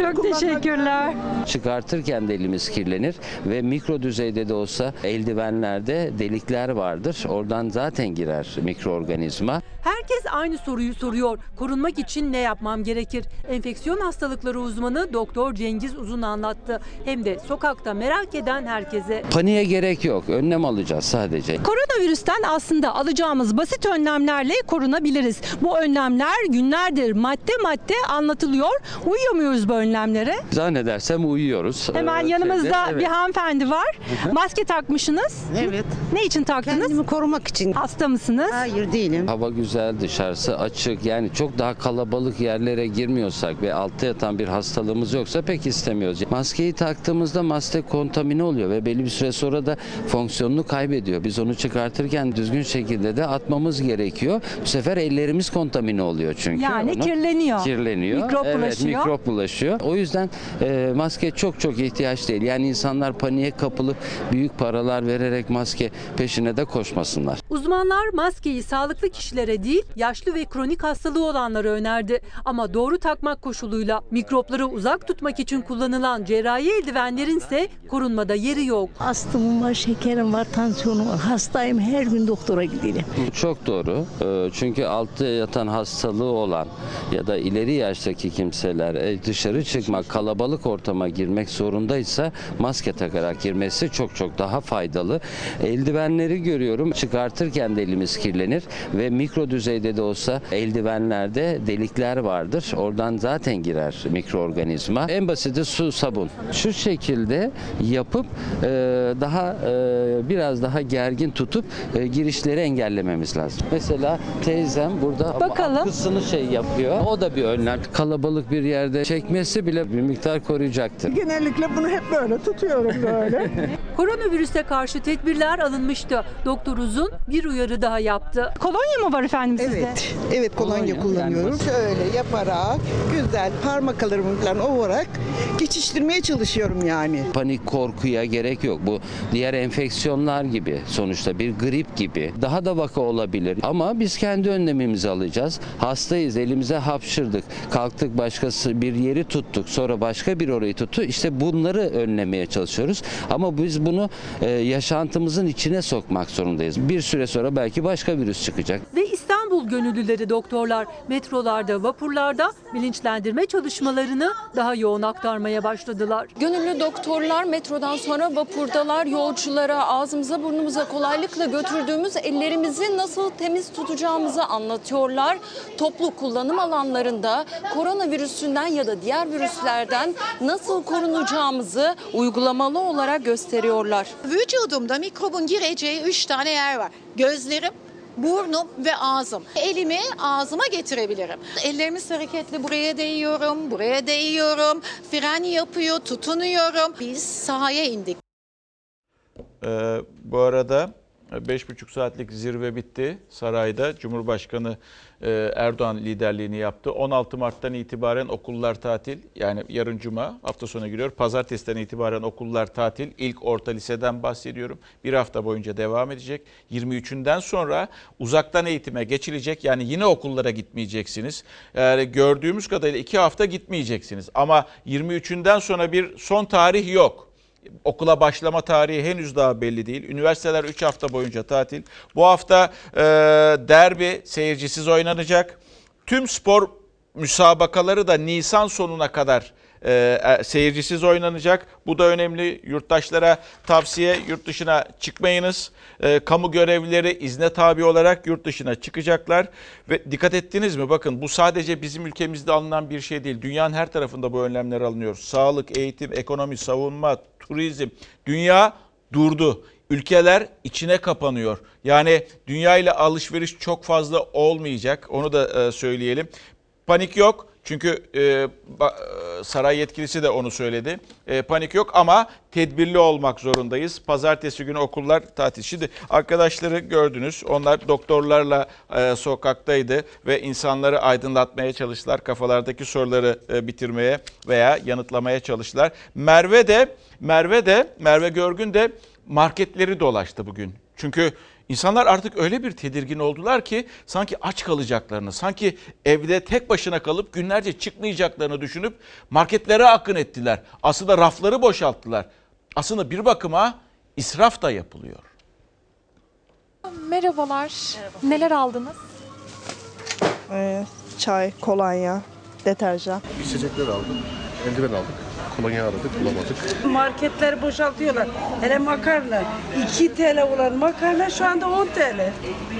[SPEAKER 13] Çok teşekkürler.
[SPEAKER 12] Çıkartırken de elimiz kirlenir ve mikro düzeyde de olsa eldivenlerde delikler vardır. Oradan zaten girer mikroorganizma.
[SPEAKER 13] Herkes aynı soruyu soruyor. Korunmak için ne yapmam gerekir? Enfeksiyon hastalıkları uzmanı Doktor Cengiz Uzun anlattı. Hem de sokakta merak eden herkese.
[SPEAKER 12] Paniğe gerek yok. Önlem alacağız sadece.
[SPEAKER 13] Koronavirüsten aslında alacağımız basit önlemlerle korunabiliriz. Bu önlemler günlerdir madde madde anlatılıyor. Uyuyor muyuz bu önlemlere?
[SPEAKER 12] Zannedersem uyuyoruz.
[SPEAKER 13] Hemen
[SPEAKER 12] Ee,
[SPEAKER 13] yanımızda
[SPEAKER 12] şeyde, evet.
[SPEAKER 13] bir hanımefendi var. Maske takmışsınız.
[SPEAKER 14] Evet.
[SPEAKER 13] Ne için taktınız?
[SPEAKER 14] Kendimi korumak için.
[SPEAKER 13] Hasta mısınız?
[SPEAKER 14] Hayır değilim.
[SPEAKER 12] Hava güzel, dışarısı açık. Yani çok daha kalabalık yerlere girmiyorsak ve altta yatan bir hastalığımız yoksa pek istemiyoruz. Maskeyi taktığımızda maske kontamine oluyor ve belli bir süre sonra da fonksiyonunu kaybediyor. Biz onu çıkartırken düzgün şekilde de atmamız gerekiyor. Bu sefer ellerimiz kontamine oluyor çünkü.
[SPEAKER 13] Yani
[SPEAKER 12] Onu-
[SPEAKER 13] kirleniyor.
[SPEAKER 12] Kirleniyor.
[SPEAKER 13] Mikrop
[SPEAKER 12] evet,
[SPEAKER 13] bulaşıyor.
[SPEAKER 12] mikrop bulaşıyor. O yüzden e, maske çok çok ihtiyaç değil. Yani insanlar paniğe kapılıp büyük paralar vererek maske peşine de koşmasınlar.
[SPEAKER 13] Uzmanlar maskeyi sağlıklı kişilere değil, yaşlı ve kronik hastalığı olanlara önerdi. Ama doğru takmak koşuluyla mikropları uzak tutmak için kullanılan cerrahi eldivenlerin ise korunmada yeri yok.
[SPEAKER 14] Astımım var, şekerim var, tansiyonum var. Hastayım her gün doktora gidelim.
[SPEAKER 12] Çok doğru. Ee, Çünkü altta yatan hastalığı olan ya da ileri yaştaki kimseler e, dışarı çıkmak, kalabalık ortama girmek zorundaysa maske takarak girmesi çok çok daha faydalı. Eldivenleri görüyorum. Çıkartırken de elimiz kirlenir ve mikro düzeyde de olsa eldivenlerde delikler vardır. Oradan zaten girer mikroorganizma. En basiti su, sabun. Şu şekilde yapıp e, daha e, biraz daha gergin tutup e, girişleri engellememiz lazım. Mesela teyzem burada
[SPEAKER 13] Bakalım.
[SPEAKER 12] Kısını şey yapıyor. O da bir önlem. Kalabalık bir yerde çekmesi bile bir miktar koruyacaktır.
[SPEAKER 14] Genellikle bunu hep böyle tutuyorum böyle. [LAUGHS]
[SPEAKER 13] Koronavirüse karşı tedbirler alınmıştı. Doktor Uzun bir uyarı daha yaptı. Kolonya mı var efendim sizde?
[SPEAKER 15] Evet, evet kolonya,
[SPEAKER 12] Kolonya,
[SPEAKER 15] kullanıyorum.
[SPEAKER 12] yani
[SPEAKER 15] Şöyle yaparak, güzel parmaklarımı falan ovarak geçiştirmeye çalışıyorum yani.
[SPEAKER 12] Panik korkuya gerek yok. Bu diğer enfeksiyonlar gibi sonuçta bir grip gibi daha da vaka olabilir. Ama biz kendi önlemimizi alacağız. Hastayız elimize hapşırdık. Kalktık başkası bir yeri tuttuk. Sonra başka bir orayı tuttu. İşte bunları önlemeye çalışıyoruz. Ama biz bunu e, yaşantımızın içine sokmak zorundayız. Bir süre sonra belki başka virüs çıkacak.
[SPEAKER 13] Ve İstanbul gönüllüleri doktorlar metrolarda, vapurlarda bilinçlendirme çalışmalarını daha yoğun aktarmaya başladılar.
[SPEAKER 16] Gönüllü doktorlar metrodan sonra vapurdalar yolculara ağzımıza burnumuza kolaylıkla götürdüğümüz ellerimizi nasıl temiz tutacağımızı anlatıyorlar. Toplu kullanım alanlarında koronavirüsünden ya da diğer virüslerden nasıl korunacağımızı uygulamalı olarak gösteriyorlar.
[SPEAKER 17] Vücudumda mikrobun gireceği üç tane yer var. Gözlerim, burnum ve ağzım. Elimi ağzıma getirebilirim. Ellerimiz hareketli buraya değiyorum, buraya değiyorum. Fren yapıyor, tutunuyorum. Biz sahaya indik.
[SPEAKER 1] Ee, bu arada 5,5 saatlik zirve bitti sarayda. Cumhurbaşkanı e, Erdoğan liderliğini yaptı. 16 Mart'tan itibaren okullar tatil. Yani yarın cuma hafta sonu giriyor. Pazartesiden itibaren okullar tatil. İlk orta liseden bahsediyorum. Bir hafta boyunca devam edecek. 23'ünden sonra uzaktan eğitime geçilecek. Yani yine okullara gitmeyeceksiniz. Yani gördüğümüz kadarıyla 2 hafta gitmeyeceksiniz. Ama 23'ünden sonra bir son tarih yok. Okula başlama tarihi henüz daha belli değil. Üniversiteler 3 hafta boyunca tatil. Bu hafta e, derbi seyircisiz oynanacak. Tüm spor müsabakaları da Nisan sonuna kadar e, e, seyircisiz oynanacak. Bu da önemli. Yurttaşlara tavsiye yurt dışına çıkmayınız. E, kamu görevlileri izne tabi olarak yurt dışına çıkacaklar. Ve dikkat ettiniz mi? Bakın bu sadece bizim ülkemizde alınan bir şey değil. Dünyanın her tarafında bu önlemler alınıyor. Sağlık, eğitim, ekonomi, savunma, turizm. Dünya durdu. Ülkeler içine kapanıyor. Yani dünya ile alışveriş çok fazla olmayacak. Onu da e, söyleyelim. Panik yok. Çünkü e, e, saray yetkilisi de onu söyledi. E, panik yok ama tedbirli olmak zorundayız. Pazartesi günü okullar tatil. Şimdi arkadaşları gördünüz. Onlar doktorlarla e, sokaktaydı ve insanları aydınlatmaya çalıştılar. Kafalardaki soruları e, bitirmeye veya yanıtlamaya çalıştılar. Merve de Merve de Merve Görgün de marketleri dolaştı bugün. Çünkü insanlar artık öyle bir tedirgin oldular ki sanki aç kalacaklarını, sanki evde tek başına kalıp günlerce çıkmayacaklarını düşünüp marketlere akın ettiler. Aslında rafları boşalttılar. Aslında bir bakıma israf da yapılıyor.
[SPEAKER 18] Merhabalar. Neler aldınız?
[SPEAKER 19] Ee, çay, kolonya, deterjan.
[SPEAKER 20] İçecekler aldım. Eldiven aldık. Kolonya aradık bulamadık.
[SPEAKER 21] Marketleri boşaltıyorlar. Hele makarna. 2 TL olan makarna şu anda 10 TL.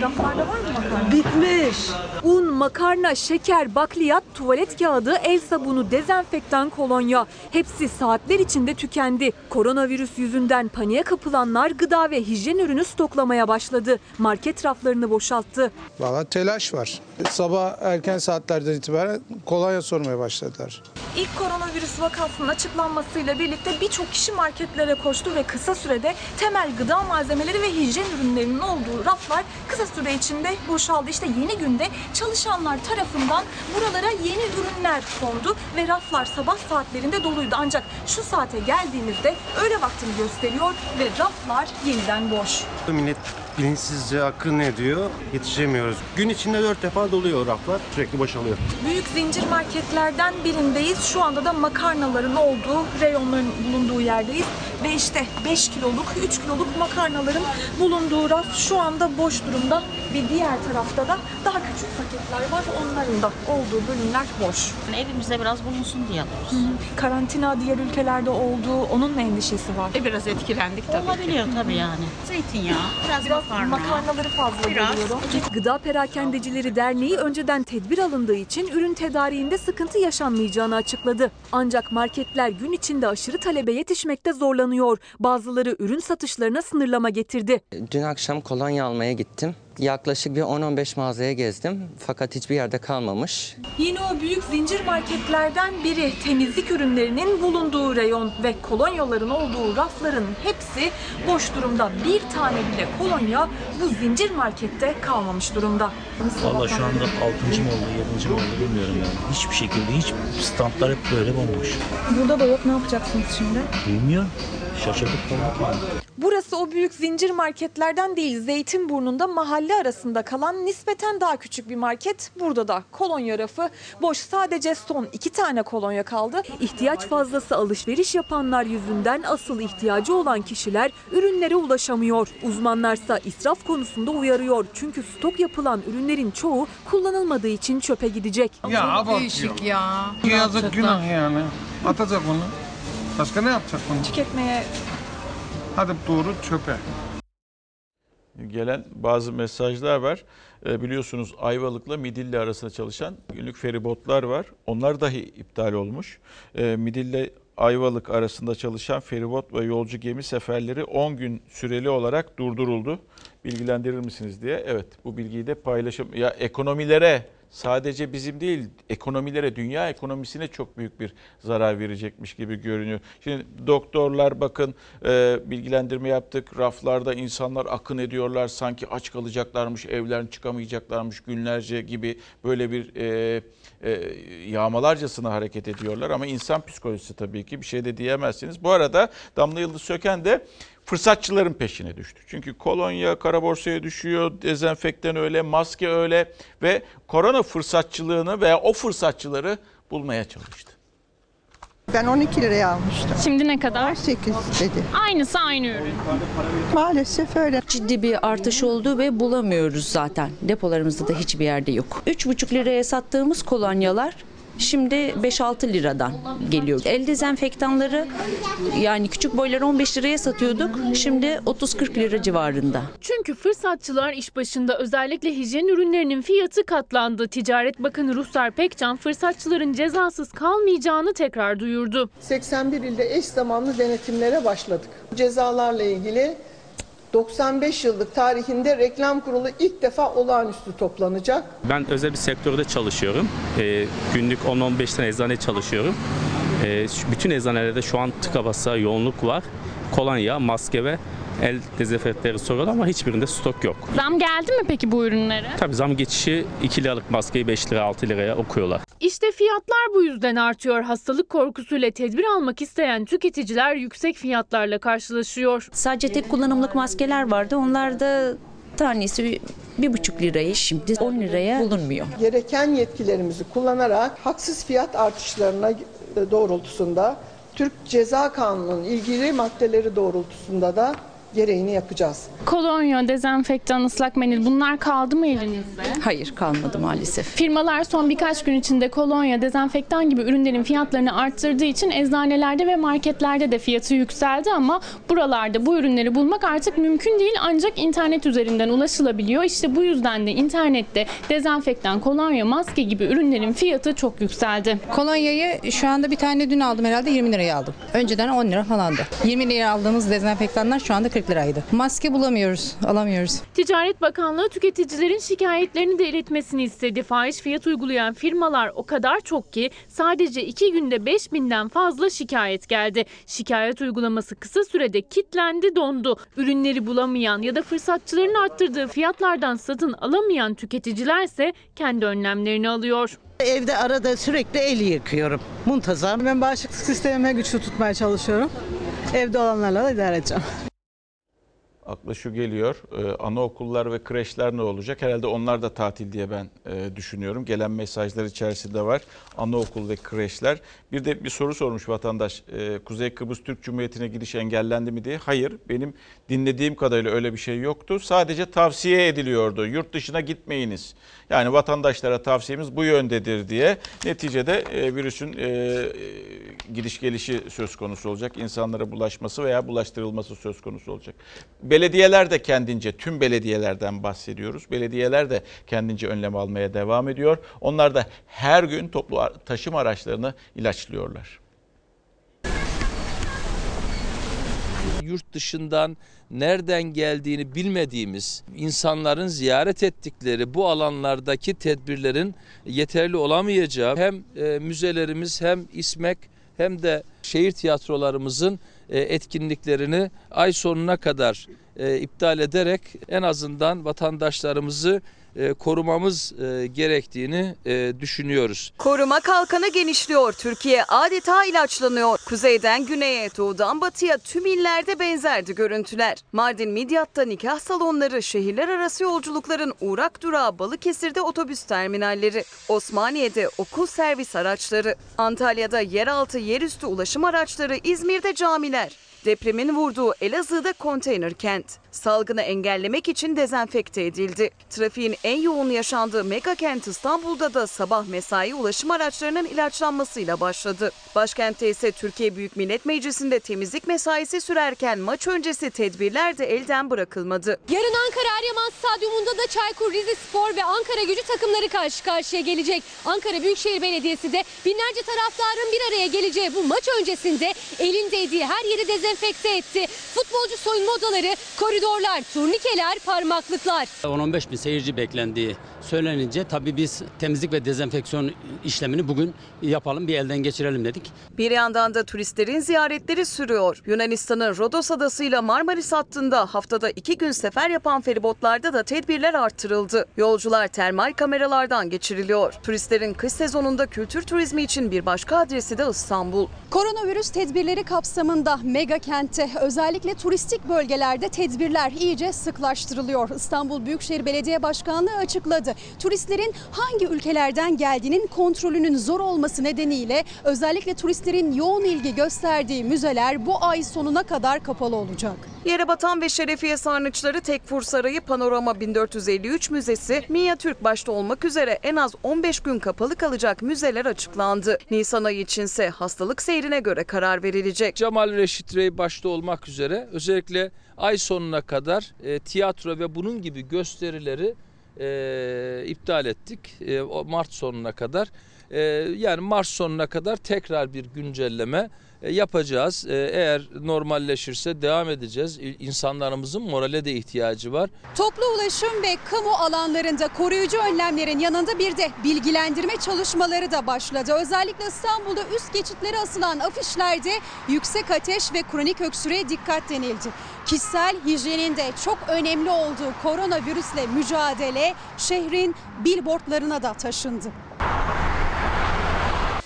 [SPEAKER 18] Raflarda var mı makarna?
[SPEAKER 21] Bitmiş.
[SPEAKER 18] Un, makarna, şeker, bakliyat, tuvalet kağıdı, el sabunu, dezenfektan, kolonya. Hepsi saatler içinde tükendi. Koronavirüs yüzünden paniğe kapılanlar gıda ve hijyen ürünü stoklamaya başladı. Market raflarını boşalttı.
[SPEAKER 22] Valla telaş var. Sabah erken saatlerden itibaren kolonya sormaya başladılar.
[SPEAKER 18] İlk koronavirüs vakasının açıklanmasıyla birlikte birçok kişi marketlere koştu ve kısa sürede temel gıda malzemeleri ve hijyen ürünlerinin olduğu raflar kısa süre içinde boşaldı. İşte yeni günde çalışanlar tarafından buralara yeni ürünler kondu ve raflar sabah saatlerinde doluydu. Ancak şu saate geldiğimizde öğle vaktini gösteriyor ve raflar yeniden boş.
[SPEAKER 23] Millet bilinçsizce akın ediyor. Yetişemiyoruz. Gün içinde dört defa doluyor raflar. Sürekli boşalıyor.
[SPEAKER 18] Büyük zincir marketlerden birindeyiz. Şu anda da makarnaların olduğu, reyonların bulunduğu yerdeyiz. Ve işte 5 kiloluk, 3 kiloluk makarnaların bulunduğu raf şu anda boş durumda. Ve diğer tarafta da daha küçük paketler var. Onların da olduğu bölümler boş.
[SPEAKER 24] Evimizde biraz bulunsun diye alıyoruz.
[SPEAKER 18] Karantina diğer ülkelerde olduğu, onun mu endişesi var?
[SPEAKER 24] E biraz etkilendik tabii Olabiliyor tabii yani. Zeytinyağı, biraz,
[SPEAKER 18] Biraz
[SPEAKER 24] makarna.
[SPEAKER 18] makarnaları fazla
[SPEAKER 24] Biraz.
[SPEAKER 18] görüyorum. Gıda Perakendecileri Derneği önceden tedbir alındığı için ürün tedariğinde sıkıntı yaşanmayacağını açıkladı. Ancak marketler gün içinde aşırı talebe yetişmekte zorlanıyor. Bazıları ürün satışlarına sınırlama getirdi.
[SPEAKER 25] Dün akşam kolonya almaya gittim. Yaklaşık bir 10-15 mağazaya gezdim fakat hiçbir yerde kalmamış.
[SPEAKER 18] Yine o büyük zincir marketlerden biri temizlik ürünlerinin bulunduğu reyon ve kolonyaların olduğu rafların hepsi boş durumda. Bir tane bile kolonya bu zincir markette kalmamış durumda.
[SPEAKER 26] Valla şu anda 6. mı oldu, 7. mi oldu bilmiyorum yani. Hiçbir şekilde hiç standlar hep böyle bomboş.
[SPEAKER 18] Burada da yok ne yapacaksınız şimdi?
[SPEAKER 26] Bilmiyorum. Şaşırdık falan.
[SPEAKER 18] Burası o büyük zincir marketlerden değil. Zeytinburnu'nda mahalle arasında kalan nispeten daha küçük bir market. Burada da kolonya rafı boş. Sadece son iki tane kolonya kaldı. İhtiyaç fazlası alışveriş yapanlar yüzünden asıl ihtiyacı olan kişiler ürünlere ulaşamıyor. Uzmanlarsa israf konusunda uyarıyor. Çünkü stok yapılan ürünlerin çoğu kullanılmadığı için çöpe gidecek.
[SPEAKER 27] Ya abartıyor.
[SPEAKER 18] ya.
[SPEAKER 27] Yazık günah yani. Atacak onu. Başka ne yapacak bunu?
[SPEAKER 18] Tüketmeye
[SPEAKER 27] Hadi doğru çöpe.
[SPEAKER 1] Gelen bazı mesajlar var. E, biliyorsunuz Ayvalık'la Midilli arasında çalışan günlük feribotlar var. Onlar dahi iptal olmuş. E, Midilli Ayvalık arasında çalışan feribot ve yolcu gemi seferleri 10 gün süreli olarak durduruldu. Bilgilendirir misiniz diye. Evet bu bilgiyi de paylaşım. Ya ekonomilere sadece bizim değil ekonomilere dünya ekonomisine çok büyük bir zarar verecekmiş gibi görünüyor. Şimdi doktorlar bakın e, bilgilendirme yaptık. Raflarda insanlar akın ediyorlar. Sanki aç kalacaklarmış, evlerden çıkamayacaklarmış günlerce gibi böyle bir e, e, yağmalarcasına hareket ediyorlar. Ama insan psikolojisi tabii ki bir şey de diyemezsiniz. Bu arada Damla Yıldız Söken de fırsatçıların peşine düştü. Çünkü kolonya kara borsaya düşüyor, dezenfektan öyle, maske öyle ve korona fırsatçılığını veya o fırsatçıları bulmaya çalıştı.
[SPEAKER 15] Ben 12 liraya almıştım.
[SPEAKER 28] Şimdi ne kadar?
[SPEAKER 15] 8 dedi.
[SPEAKER 28] Aynısı aynı ürün.
[SPEAKER 15] Maalesef öyle.
[SPEAKER 29] Ciddi bir artış oldu ve bulamıyoruz zaten. Depolarımızda da hiçbir yerde yok. 3,5 liraya sattığımız kolonyalar şimdi 5-6 liradan geliyor. El dezenfektanları yani küçük boyları 15 liraya satıyorduk. Şimdi 30-40 lira civarında.
[SPEAKER 30] Çünkü fırsatçılar iş başında özellikle hijyen ürünlerinin fiyatı katlandı. Ticaret Bakanı Ruslar Pekcan fırsatçıların cezasız kalmayacağını tekrar duyurdu.
[SPEAKER 31] 81 ilde eş zamanlı denetimlere başladık. Cezalarla ilgili 95 yıllık tarihinde reklam kurulu ilk defa olağanüstü toplanacak.
[SPEAKER 32] Ben özel bir sektörde çalışıyorum. Ee, günlük 10-15 tane eczane çalışıyorum. Ee, bütün eczanelerde şu an tıka basa yoğunluk var. Kolonya, maske ve el dezenfektanları soruyorlar ama hiçbirinde stok yok.
[SPEAKER 30] Zam geldi mi peki bu ürünlere?
[SPEAKER 32] Tabii zam geçişi 2 liralık maskeyi 5 lira 6 liraya okuyorlar.
[SPEAKER 30] İşte fiyatlar bu yüzden artıyor. Hastalık korkusuyla tedbir almak isteyen tüketiciler yüksek fiyatlarla karşılaşıyor.
[SPEAKER 29] Sadece tek kullanımlık maskeler vardı. Onlar da tanesi bir buçuk liraya şimdi 10 liraya bulunmuyor.
[SPEAKER 31] Gereken yetkilerimizi kullanarak haksız fiyat artışlarına doğrultusunda Türk Ceza Kanunu'nun ilgili maddeleri doğrultusunda da gereğini yapacağız.
[SPEAKER 30] Kolonya, dezenfektan, ıslak mendil bunlar kaldı mı elinizde?
[SPEAKER 29] Hayır kalmadı maalesef.
[SPEAKER 30] Firmalar son birkaç gün içinde kolonya, dezenfektan gibi ürünlerin fiyatlarını arttırdığı için eczanelerde ve marketlerde de fiyatı yükseldi ama buralarda bu ürünleri bulmak artık mümkün değil ancak internet üzerinden ulaşılabiliyor. İşte bu yüzden de internette dezenfektan, kolonya, maske gibi ürünlerin fiyatı çok yükseldi.
[SPEAKER 33] Kolonyayı şu anda bir tane dün aldım herhalde 20 liraya aldım. Önceden 10 lira falandı. 20 liraya aldığımız dezenfektanlar şu anda 40 liraydı. Maske bulamıyoruz, alamıyoruz.
[SPEAKER 30] Ticaret Bakanlığı tüketicilerin şikayetlerini de iletmesini istedi. Fahiş fiyat uygulayan firmalar o kadar çok ki sadece iki günde 5000'den fazla şikayet geldi. Şikayet uygulaması kısa sürede kitlendi dondu. Ürünleri bulamayan ya da fırsatçıların arttırdığı fiyatlardan satın alamayan tüketicilerse kendi önlemlerini alıyor.
[SPEAKER 34] Evde arada sürekli el yıkıyorum. Muntazam.
[SPEAKER 35] Ben bağışıklık sistemimi güçlü tutmaya çalışıyorum. Evde olanlarla da idare edeceğim.
[SPEAKER 1] Akla şu geliyor. Ee, anaokullar ve kreşler ne olacak? Herhalde onlar da tatil diye ben e, düşünüyorum. Gelen mesajlar içerisinde var. Anaokul ve kreşler. Bir de bir soru sormuş vatandaş. Ee, Kuzey Kıbrıs Türk Cumhuriyeti'ne gidiş engellendi mi diye. Hayır. Benim dinlediğim kadarıyla öyle bir şey yoktu. Sadece tavsiye ediliyordu. Yurt dışına gitmeyiniz. Yani vatandaşlara tavsiyemiz bu yöndedir diye. Neticede e, virüsün e, e, gidiş gelişi söz konusu olacak. İnsanlara bulaşması veya bulaştırılması söz konusu olacak. Belediyeler de kendince, tüm belediyelerden bahsediyoruz. Belediyeler de kendince önlem almaya devam ediyor. Onlar da her gün toplu taşıma araçlarını ilaçlıyorlar.
[SPEAKER 36] Yurt dışından nereden geldiğini bilmediğimiz insanların ziyaret ettikleri bu alanlardaki tedbirlerin yeterli olamayacağı hem e, müzelerimiz hem İSMEK hem de şehir tiyatrolarımızın e, etkinliklerini ay sonuna kadar e, iptal ederek en azından vatandaşlarımızı e, korumamız e, gerektiğini e, düşünüyoruz.
[SPEAKER 37] Koruma kalkanı genişliyor. Türkiye adeta ilaçlanıyor. Kuzeyden güneye, doğudan batıya tüm illerde benzerdi görüntüler. Mardin Midyat'ta nikah salonları, şehirler arası yolculukların uğrak durağı Balıkesir'de otobüs terminalleri, Osmaniye'de okul servis araçları, Antalya'da yeraltı yerüstü ulaşım araçları, İzmir'de camiler. Depremin vurduğu Elazığ'da konteyner kent. Salgını engellemek için dezenfekte edildi. Trafiğin en yoğun yaşandığı mega kent İstanbul'da da sabah mesai ulaşım araçlarının ilaçlanmasıyla başladı. Başkentte ise Türkiye Büyük Millet Meclisi'nde temizlik mesaisi sürerken maç öncesi tedbirler de elden bırakılmadı.
[SPEAKER 28] Yarın Ankara Eryaman Stadyumunda da Çaykur Rizespor ve Ankara gücü takımları karşı karşıya gelecek. Ankara Büyükşehir Belediyesi de binlerce taraftarın bir araya geleceği bu maç öncesinde elindeydiği her yeri dezenfekte etti. Futbolcu soyunma odaları, koridorlar, turnikeler, parmaklıklar.
[SPEAKER 38] 10-15 bin seyirci beklendiği söylenince tabii biz temizlik ve dezenfeksiyon işlemini bugün yapalım bir elden geçirelim dedik.
[SPEAKER 37] Bir yandan da turistlerin ziyaretleri sürüyor. Yunanistan'ın Rodos adasıyla Marmaris hattında haftada iki gün sefer yapan feribotlarda da tedbirler artırıldı. Yolcular termal kameralardan geçiriliyor. Turistlerin kış sezonunda kültür turizmi için bir başka adresi de İstanbul.
[SPEAKER 28] Koronavirüs tedbirleri kapsamında mega kentte özellikle turistik bölgelerde tedbirler iyice sıklaştırılıyor. İstanbul Büyükşehir Belediye Başkanlığı açıkladı. Turistlerin hangi ülkelerden geldiğinin kontrolünün zor olması nedeniyle özellikle turistlerin yoğun ilgi gösterdiği müzeler bu ay sonuna kadar kapalı olacak.
[SPEAKER 37] Yere batan ve şerefiye sarnıçları Tekfur Sarayı, Panorama 1453 Müzesi, Minyatürk başta olmak üzere en az 15 gün kapalı kalacak müzeler açıklandı. Nisan ayı içinse hastalık seyrine göre karar verilecek.
[SPEAKER 36] Cemal Reşit Rey başta olmak üzere özellikle ay sonuna kadar e, tiyatro ve bunun gibi gösterileri e, iptal ettik. E, Mart sonuna kadar. E, yani Mart sonuna kadar tekrar bir güncelleme yapacağız. E, eğer normalleşirse devam edeceğiz. İnsanlarımızın morale de ihtiyacı var.
[SPEAKER 39] Toplu ulaşım ve kamu alanlarında koruyucu önlemlerin yanında bir de bilgilendirme çalışmaları da başladı. Özellikle İstanbul'da üst geçitlere asılan afişlerde yüksek ateş ve kronik öksürüğe dikkat denildi. Kişisel hijyenin de çok önemli olduğu koronavirüsle mücadele şehrin billboardlarına da taşındı.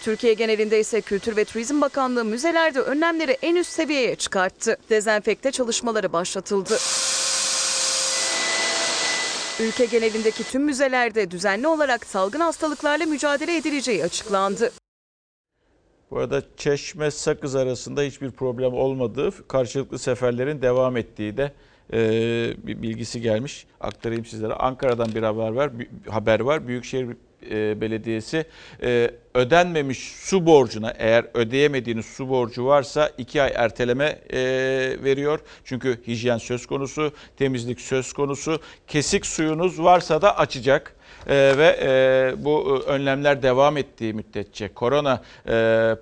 [SPEAKER 37] Türkiye genelinde ise Kültür ve Turizm Bakanlığı müzelerde önlemleri en üst seviyeye çıkarttı. Dezenfekte çalışmaları başlatıldı. Ülke genelindeki tüm müzelerde düzenli olarak salgın hastalıklarla mücadele edileceği açıklandı.
[SPEAKER 1] Bu arada Çeşme Sakız arasında hiçbir problem olmadığı, karşılıklı seferlerin devam ettiği de e, bir bilgisi gelmiş. Aktarayım sizlere. Ankara'dan bir haber var. Bir haber var. Büyükşehir Belediyesi e, ödenmemiş su borcuna eğer ödeyemediğiniz su borcu varsa iki ay erteleme e, veriyor. Çünkü hijyen söz konusu, temizlik söz konusu. Kesik suyunuz varsa da açacak. E, ve e, bu önlemler devam ettiği müddetçe korona e,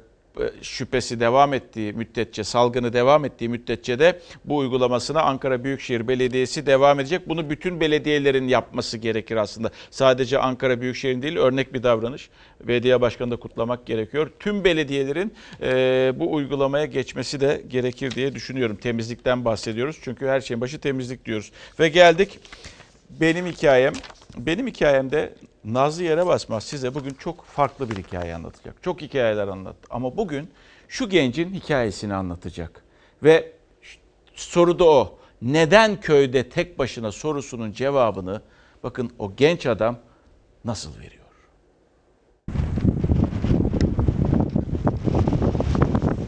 [SPEAKER 1] şüphesi devam ettiği müddetçe, salgını devam ettiği müddetçe de bu uygulamasına Ankara Büyükşehir Belediyesi devam edecek. Bunu bütün belediyelerin yapması gerekir aslında. Sadece Ankara Büyükşehir'in değil örnek bir davranış. Belediye Başkanı da kutlamak gerekiyor. Tüm belediyelerin e, bu uygulamaya geçmesi de gerekir diye düşünüyorum. Temizlikten bahsediyoruz. Çünkü her şeyin başı temizlik diyoruz. Ve geldik benim hikayem. Benim hikayemde Nazlı Yere Basmaz size bugün çok farklı bir hikaye anlatacak. Çok hikayeler anlattı. Ama bugün şu gencin hikayesini anlatacak. Ve soru da o. Neden köyde tek başına sorusunun cevabını bakın o genç adam nasıl veriyor?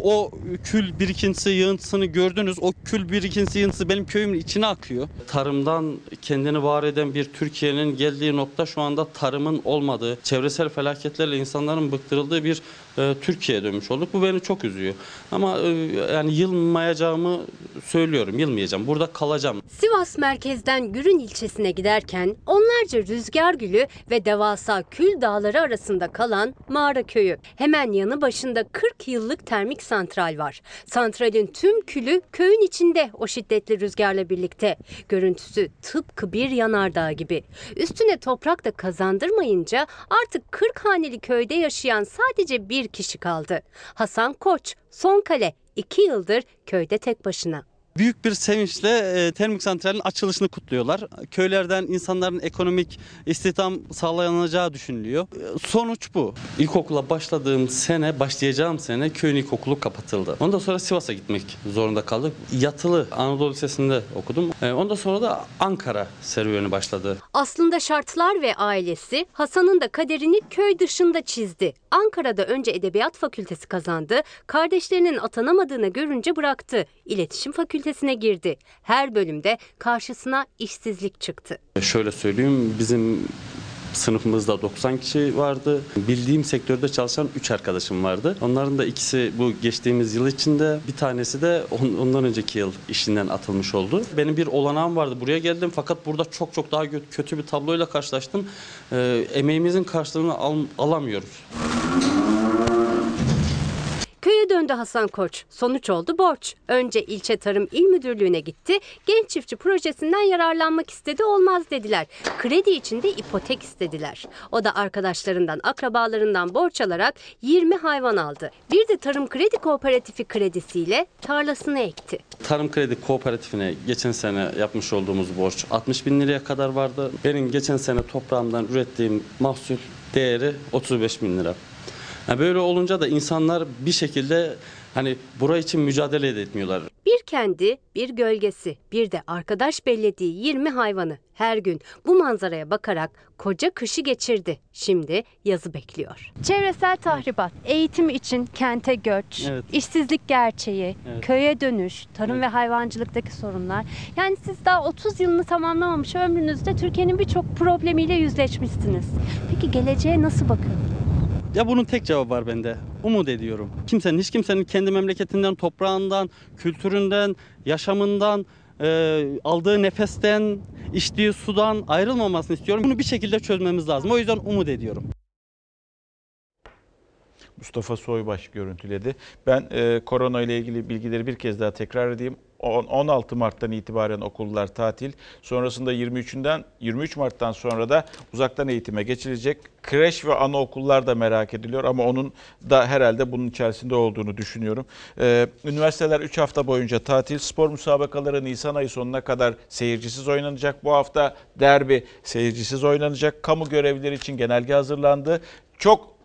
[SPEAKER 40] O kül birikintisi yığıntısını gördünüz. O kül birikintisi yığıntısı benim köyümün içine akıyor. Tarımdan kendini var eden bir Türkiye'nin geldiği nokta şu anda tarımın olmadığı, çevresel felaketlerle insanların bıktırıldığı bir e, Türkiye'ye dönmüş olduk. Bu beni çok üzüyor. Ama e, yani yılmayacağımı söylüyorum. Yılmayacağım. Burada kalacağım.
[SPEAKER 39] Sivas merkezden Gürün ilçesine giderken onlarca rüzgar gülü ve devasa kül dağları arasında kalan mağara köyü. Hemen yanı başında 40 yıllık termik santral var. Santralin tüm külü köyün içinde o şiddetli rüzgarla birlikte. Görüntüsü tıpkı bir yanardağ gibi. Üstüne toprak da kazandırmayınca artık 40 haneli köyde yaşayan sadece bir kişi kaldı. Hasan Koç, son kale 2 yıldır köyde tek başına.
[SPEAKER 40] Büyük bir sevinçle e, termik santralin açılışını kutluyorlar. Köylerden insanların ekonomik istihdam sağlanacağı düşünülüyor. E, Sonuç bu. İlkokula başladığım sene, başlayacağım sene köyün ilkokulu kapatıldı. Ondan sonra Sivas'a gitmek zorunda kaldık. Yatılı Anadolu Lisesi'nde okudum. E, Ondan sonra da Ankara serüveni başladı.
[SPEAKER 39] Aslında şartlar ve ailesi Hasan'ın da kaderini köy dışında çizdi. Ankara'da önce Edebiyat Fakültesi kazandı, kardeşlerinin atanamadığını görünce bıraktı. İletişim Fakültesine girdi. Her bölümde karşısına işsizlik çıktı.
[SPEAKER 40] Şöyle söyleyeyim bizim sınıfımızda 90 kişi vardı. Bildiğim sektörde çalışan 3 arkadaşım vardı. Onların da ikisi bu geçtiğimiz yıl içinde bir tanesi de on- ondan önceki yıl işinden atılmış oldu. Benim bir olanağım vardı. Buraya geldim fakat burada çok çok daha kötü bir tabloyla karşılaştım. Ee, emeğimizin karşılığını al- alamıyoruz.
[SPEAKER 39] Köye döndü Hasan Koç. Sonuç oldu borç. Önce ilçe tarım il müdürlüğüne gitti. Genç çiftçi projesinden yararlanmak istedi olmaz dediler. Kredi için de ipotek istediler. O da arkadaşlarından, akrabalarından borç alarak 20 hayvan aldı. Bir de tarım kredi kooperatifi kredisiyle tarlasını ekti.
[SPEAKER 40] Tarım Kredi Kooperatifine geçen sene yapmış olduğumuz borç 60 bin liraya kadar vardı. Benim geçen sene toprağımdan ürettiğim mahsul değeri 35 bin lira. Yani böyle olunca da insanlar bir şekilde hani bura için mücadele de etmiyorlar.
[SPEAKER 39] Bir kendi, bir gölgesi, bir de arkadaş bellediği 20 hayvanı her gün bu manzaraya bakarak koca kışı geçirdi. Şimdi yazı bekliyor. Çevresel tahribat, eğitim için kente göç,
[SPEAKER 41] Evet.
[SPEAKER 39] işsizlik gerçeği,
[SPEAKER 41] Evet.
[SPEAKER 39] köye dönüş, tarım ve hayvancılıktaki sorunlar. Yani siz daha 30 yılını tamamlamamış ömrünüzde Türkiye'nin birçok problemiyle yüzleşmişsiniz. Peki geleceğe nasıl bakın?
[SPEAKER 40] Ya bunun tek cevabı var bende. Umut ediyorum. Kimsenin, hiç kimsenin kendi memleketinden, toprağından, kültüründen, yaşamından, e, aldığı nefesten, içtiği sudan ayrılmamasını istiyorum. Bunu bir şekilde çözmemiz lazım. O yüzden umut ediyorum.
[SPEAKER 1] Mustafa Soybaş görüntüledi. Ben e, korona ile ilgili bilgileri bir kez daha tekrar edeyim. On- 16 Mart'tan itibaren okullar tatil. Sonrasında 23'ünden 23 Mart'tan sonra da uzaktan eğitime geçilecek. Kreş ve anaokullar da merak ediliyor ama onun da herhalde bunun içerisinde olduğunu düşünüyorum. Ee, üniversiteler 3 hafta boyunca tatil. Spor müsabakaları Nisan ayı sonuna kadar seyircisiz oynanacak. Bu hafta derbi seyircisiz oynanacak. Kamu görevlileri için genelge hazırlandı. Çok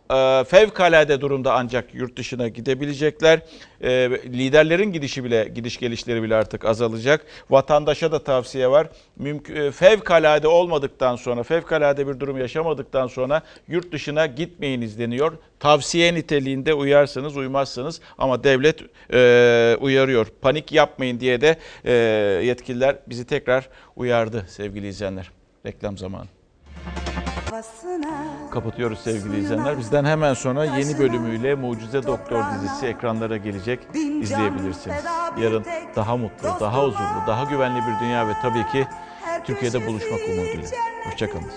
[SPEAKER 1] fevkalade durumda ancak yurt dışına gidebilecekler. E, liderlerin gidişi bile, gidiş gelişleri bile artık azalacak. Vatandaşa da tavsiye var. Mümkün, e, fevkalade olmadıktan sonra, fevkalade bir durum yaşamadıktan sonra yurt dışına gitmeyiniz deniyor. Tavsiye niteliğinde uyarsınız, uymazsınız ama devlet e, uyarıyor. Panik yapmayın diye de e, yetkililer bizi tekrar uyardı sevgili izleyenler. Reklam zamanı. Kapatıyoruz sevgili izleyenler. Bizden hemen sonra yeni bölümüyle Mucize Doktor dizisi ekranlara gelecek. İzleyebilirsiniz. Yarın daha mutlu, daha huzurlu, daha güvenli bir dünya ve tabii ki Türkiye'de buluşmak umuduyla. Hoşçakalın.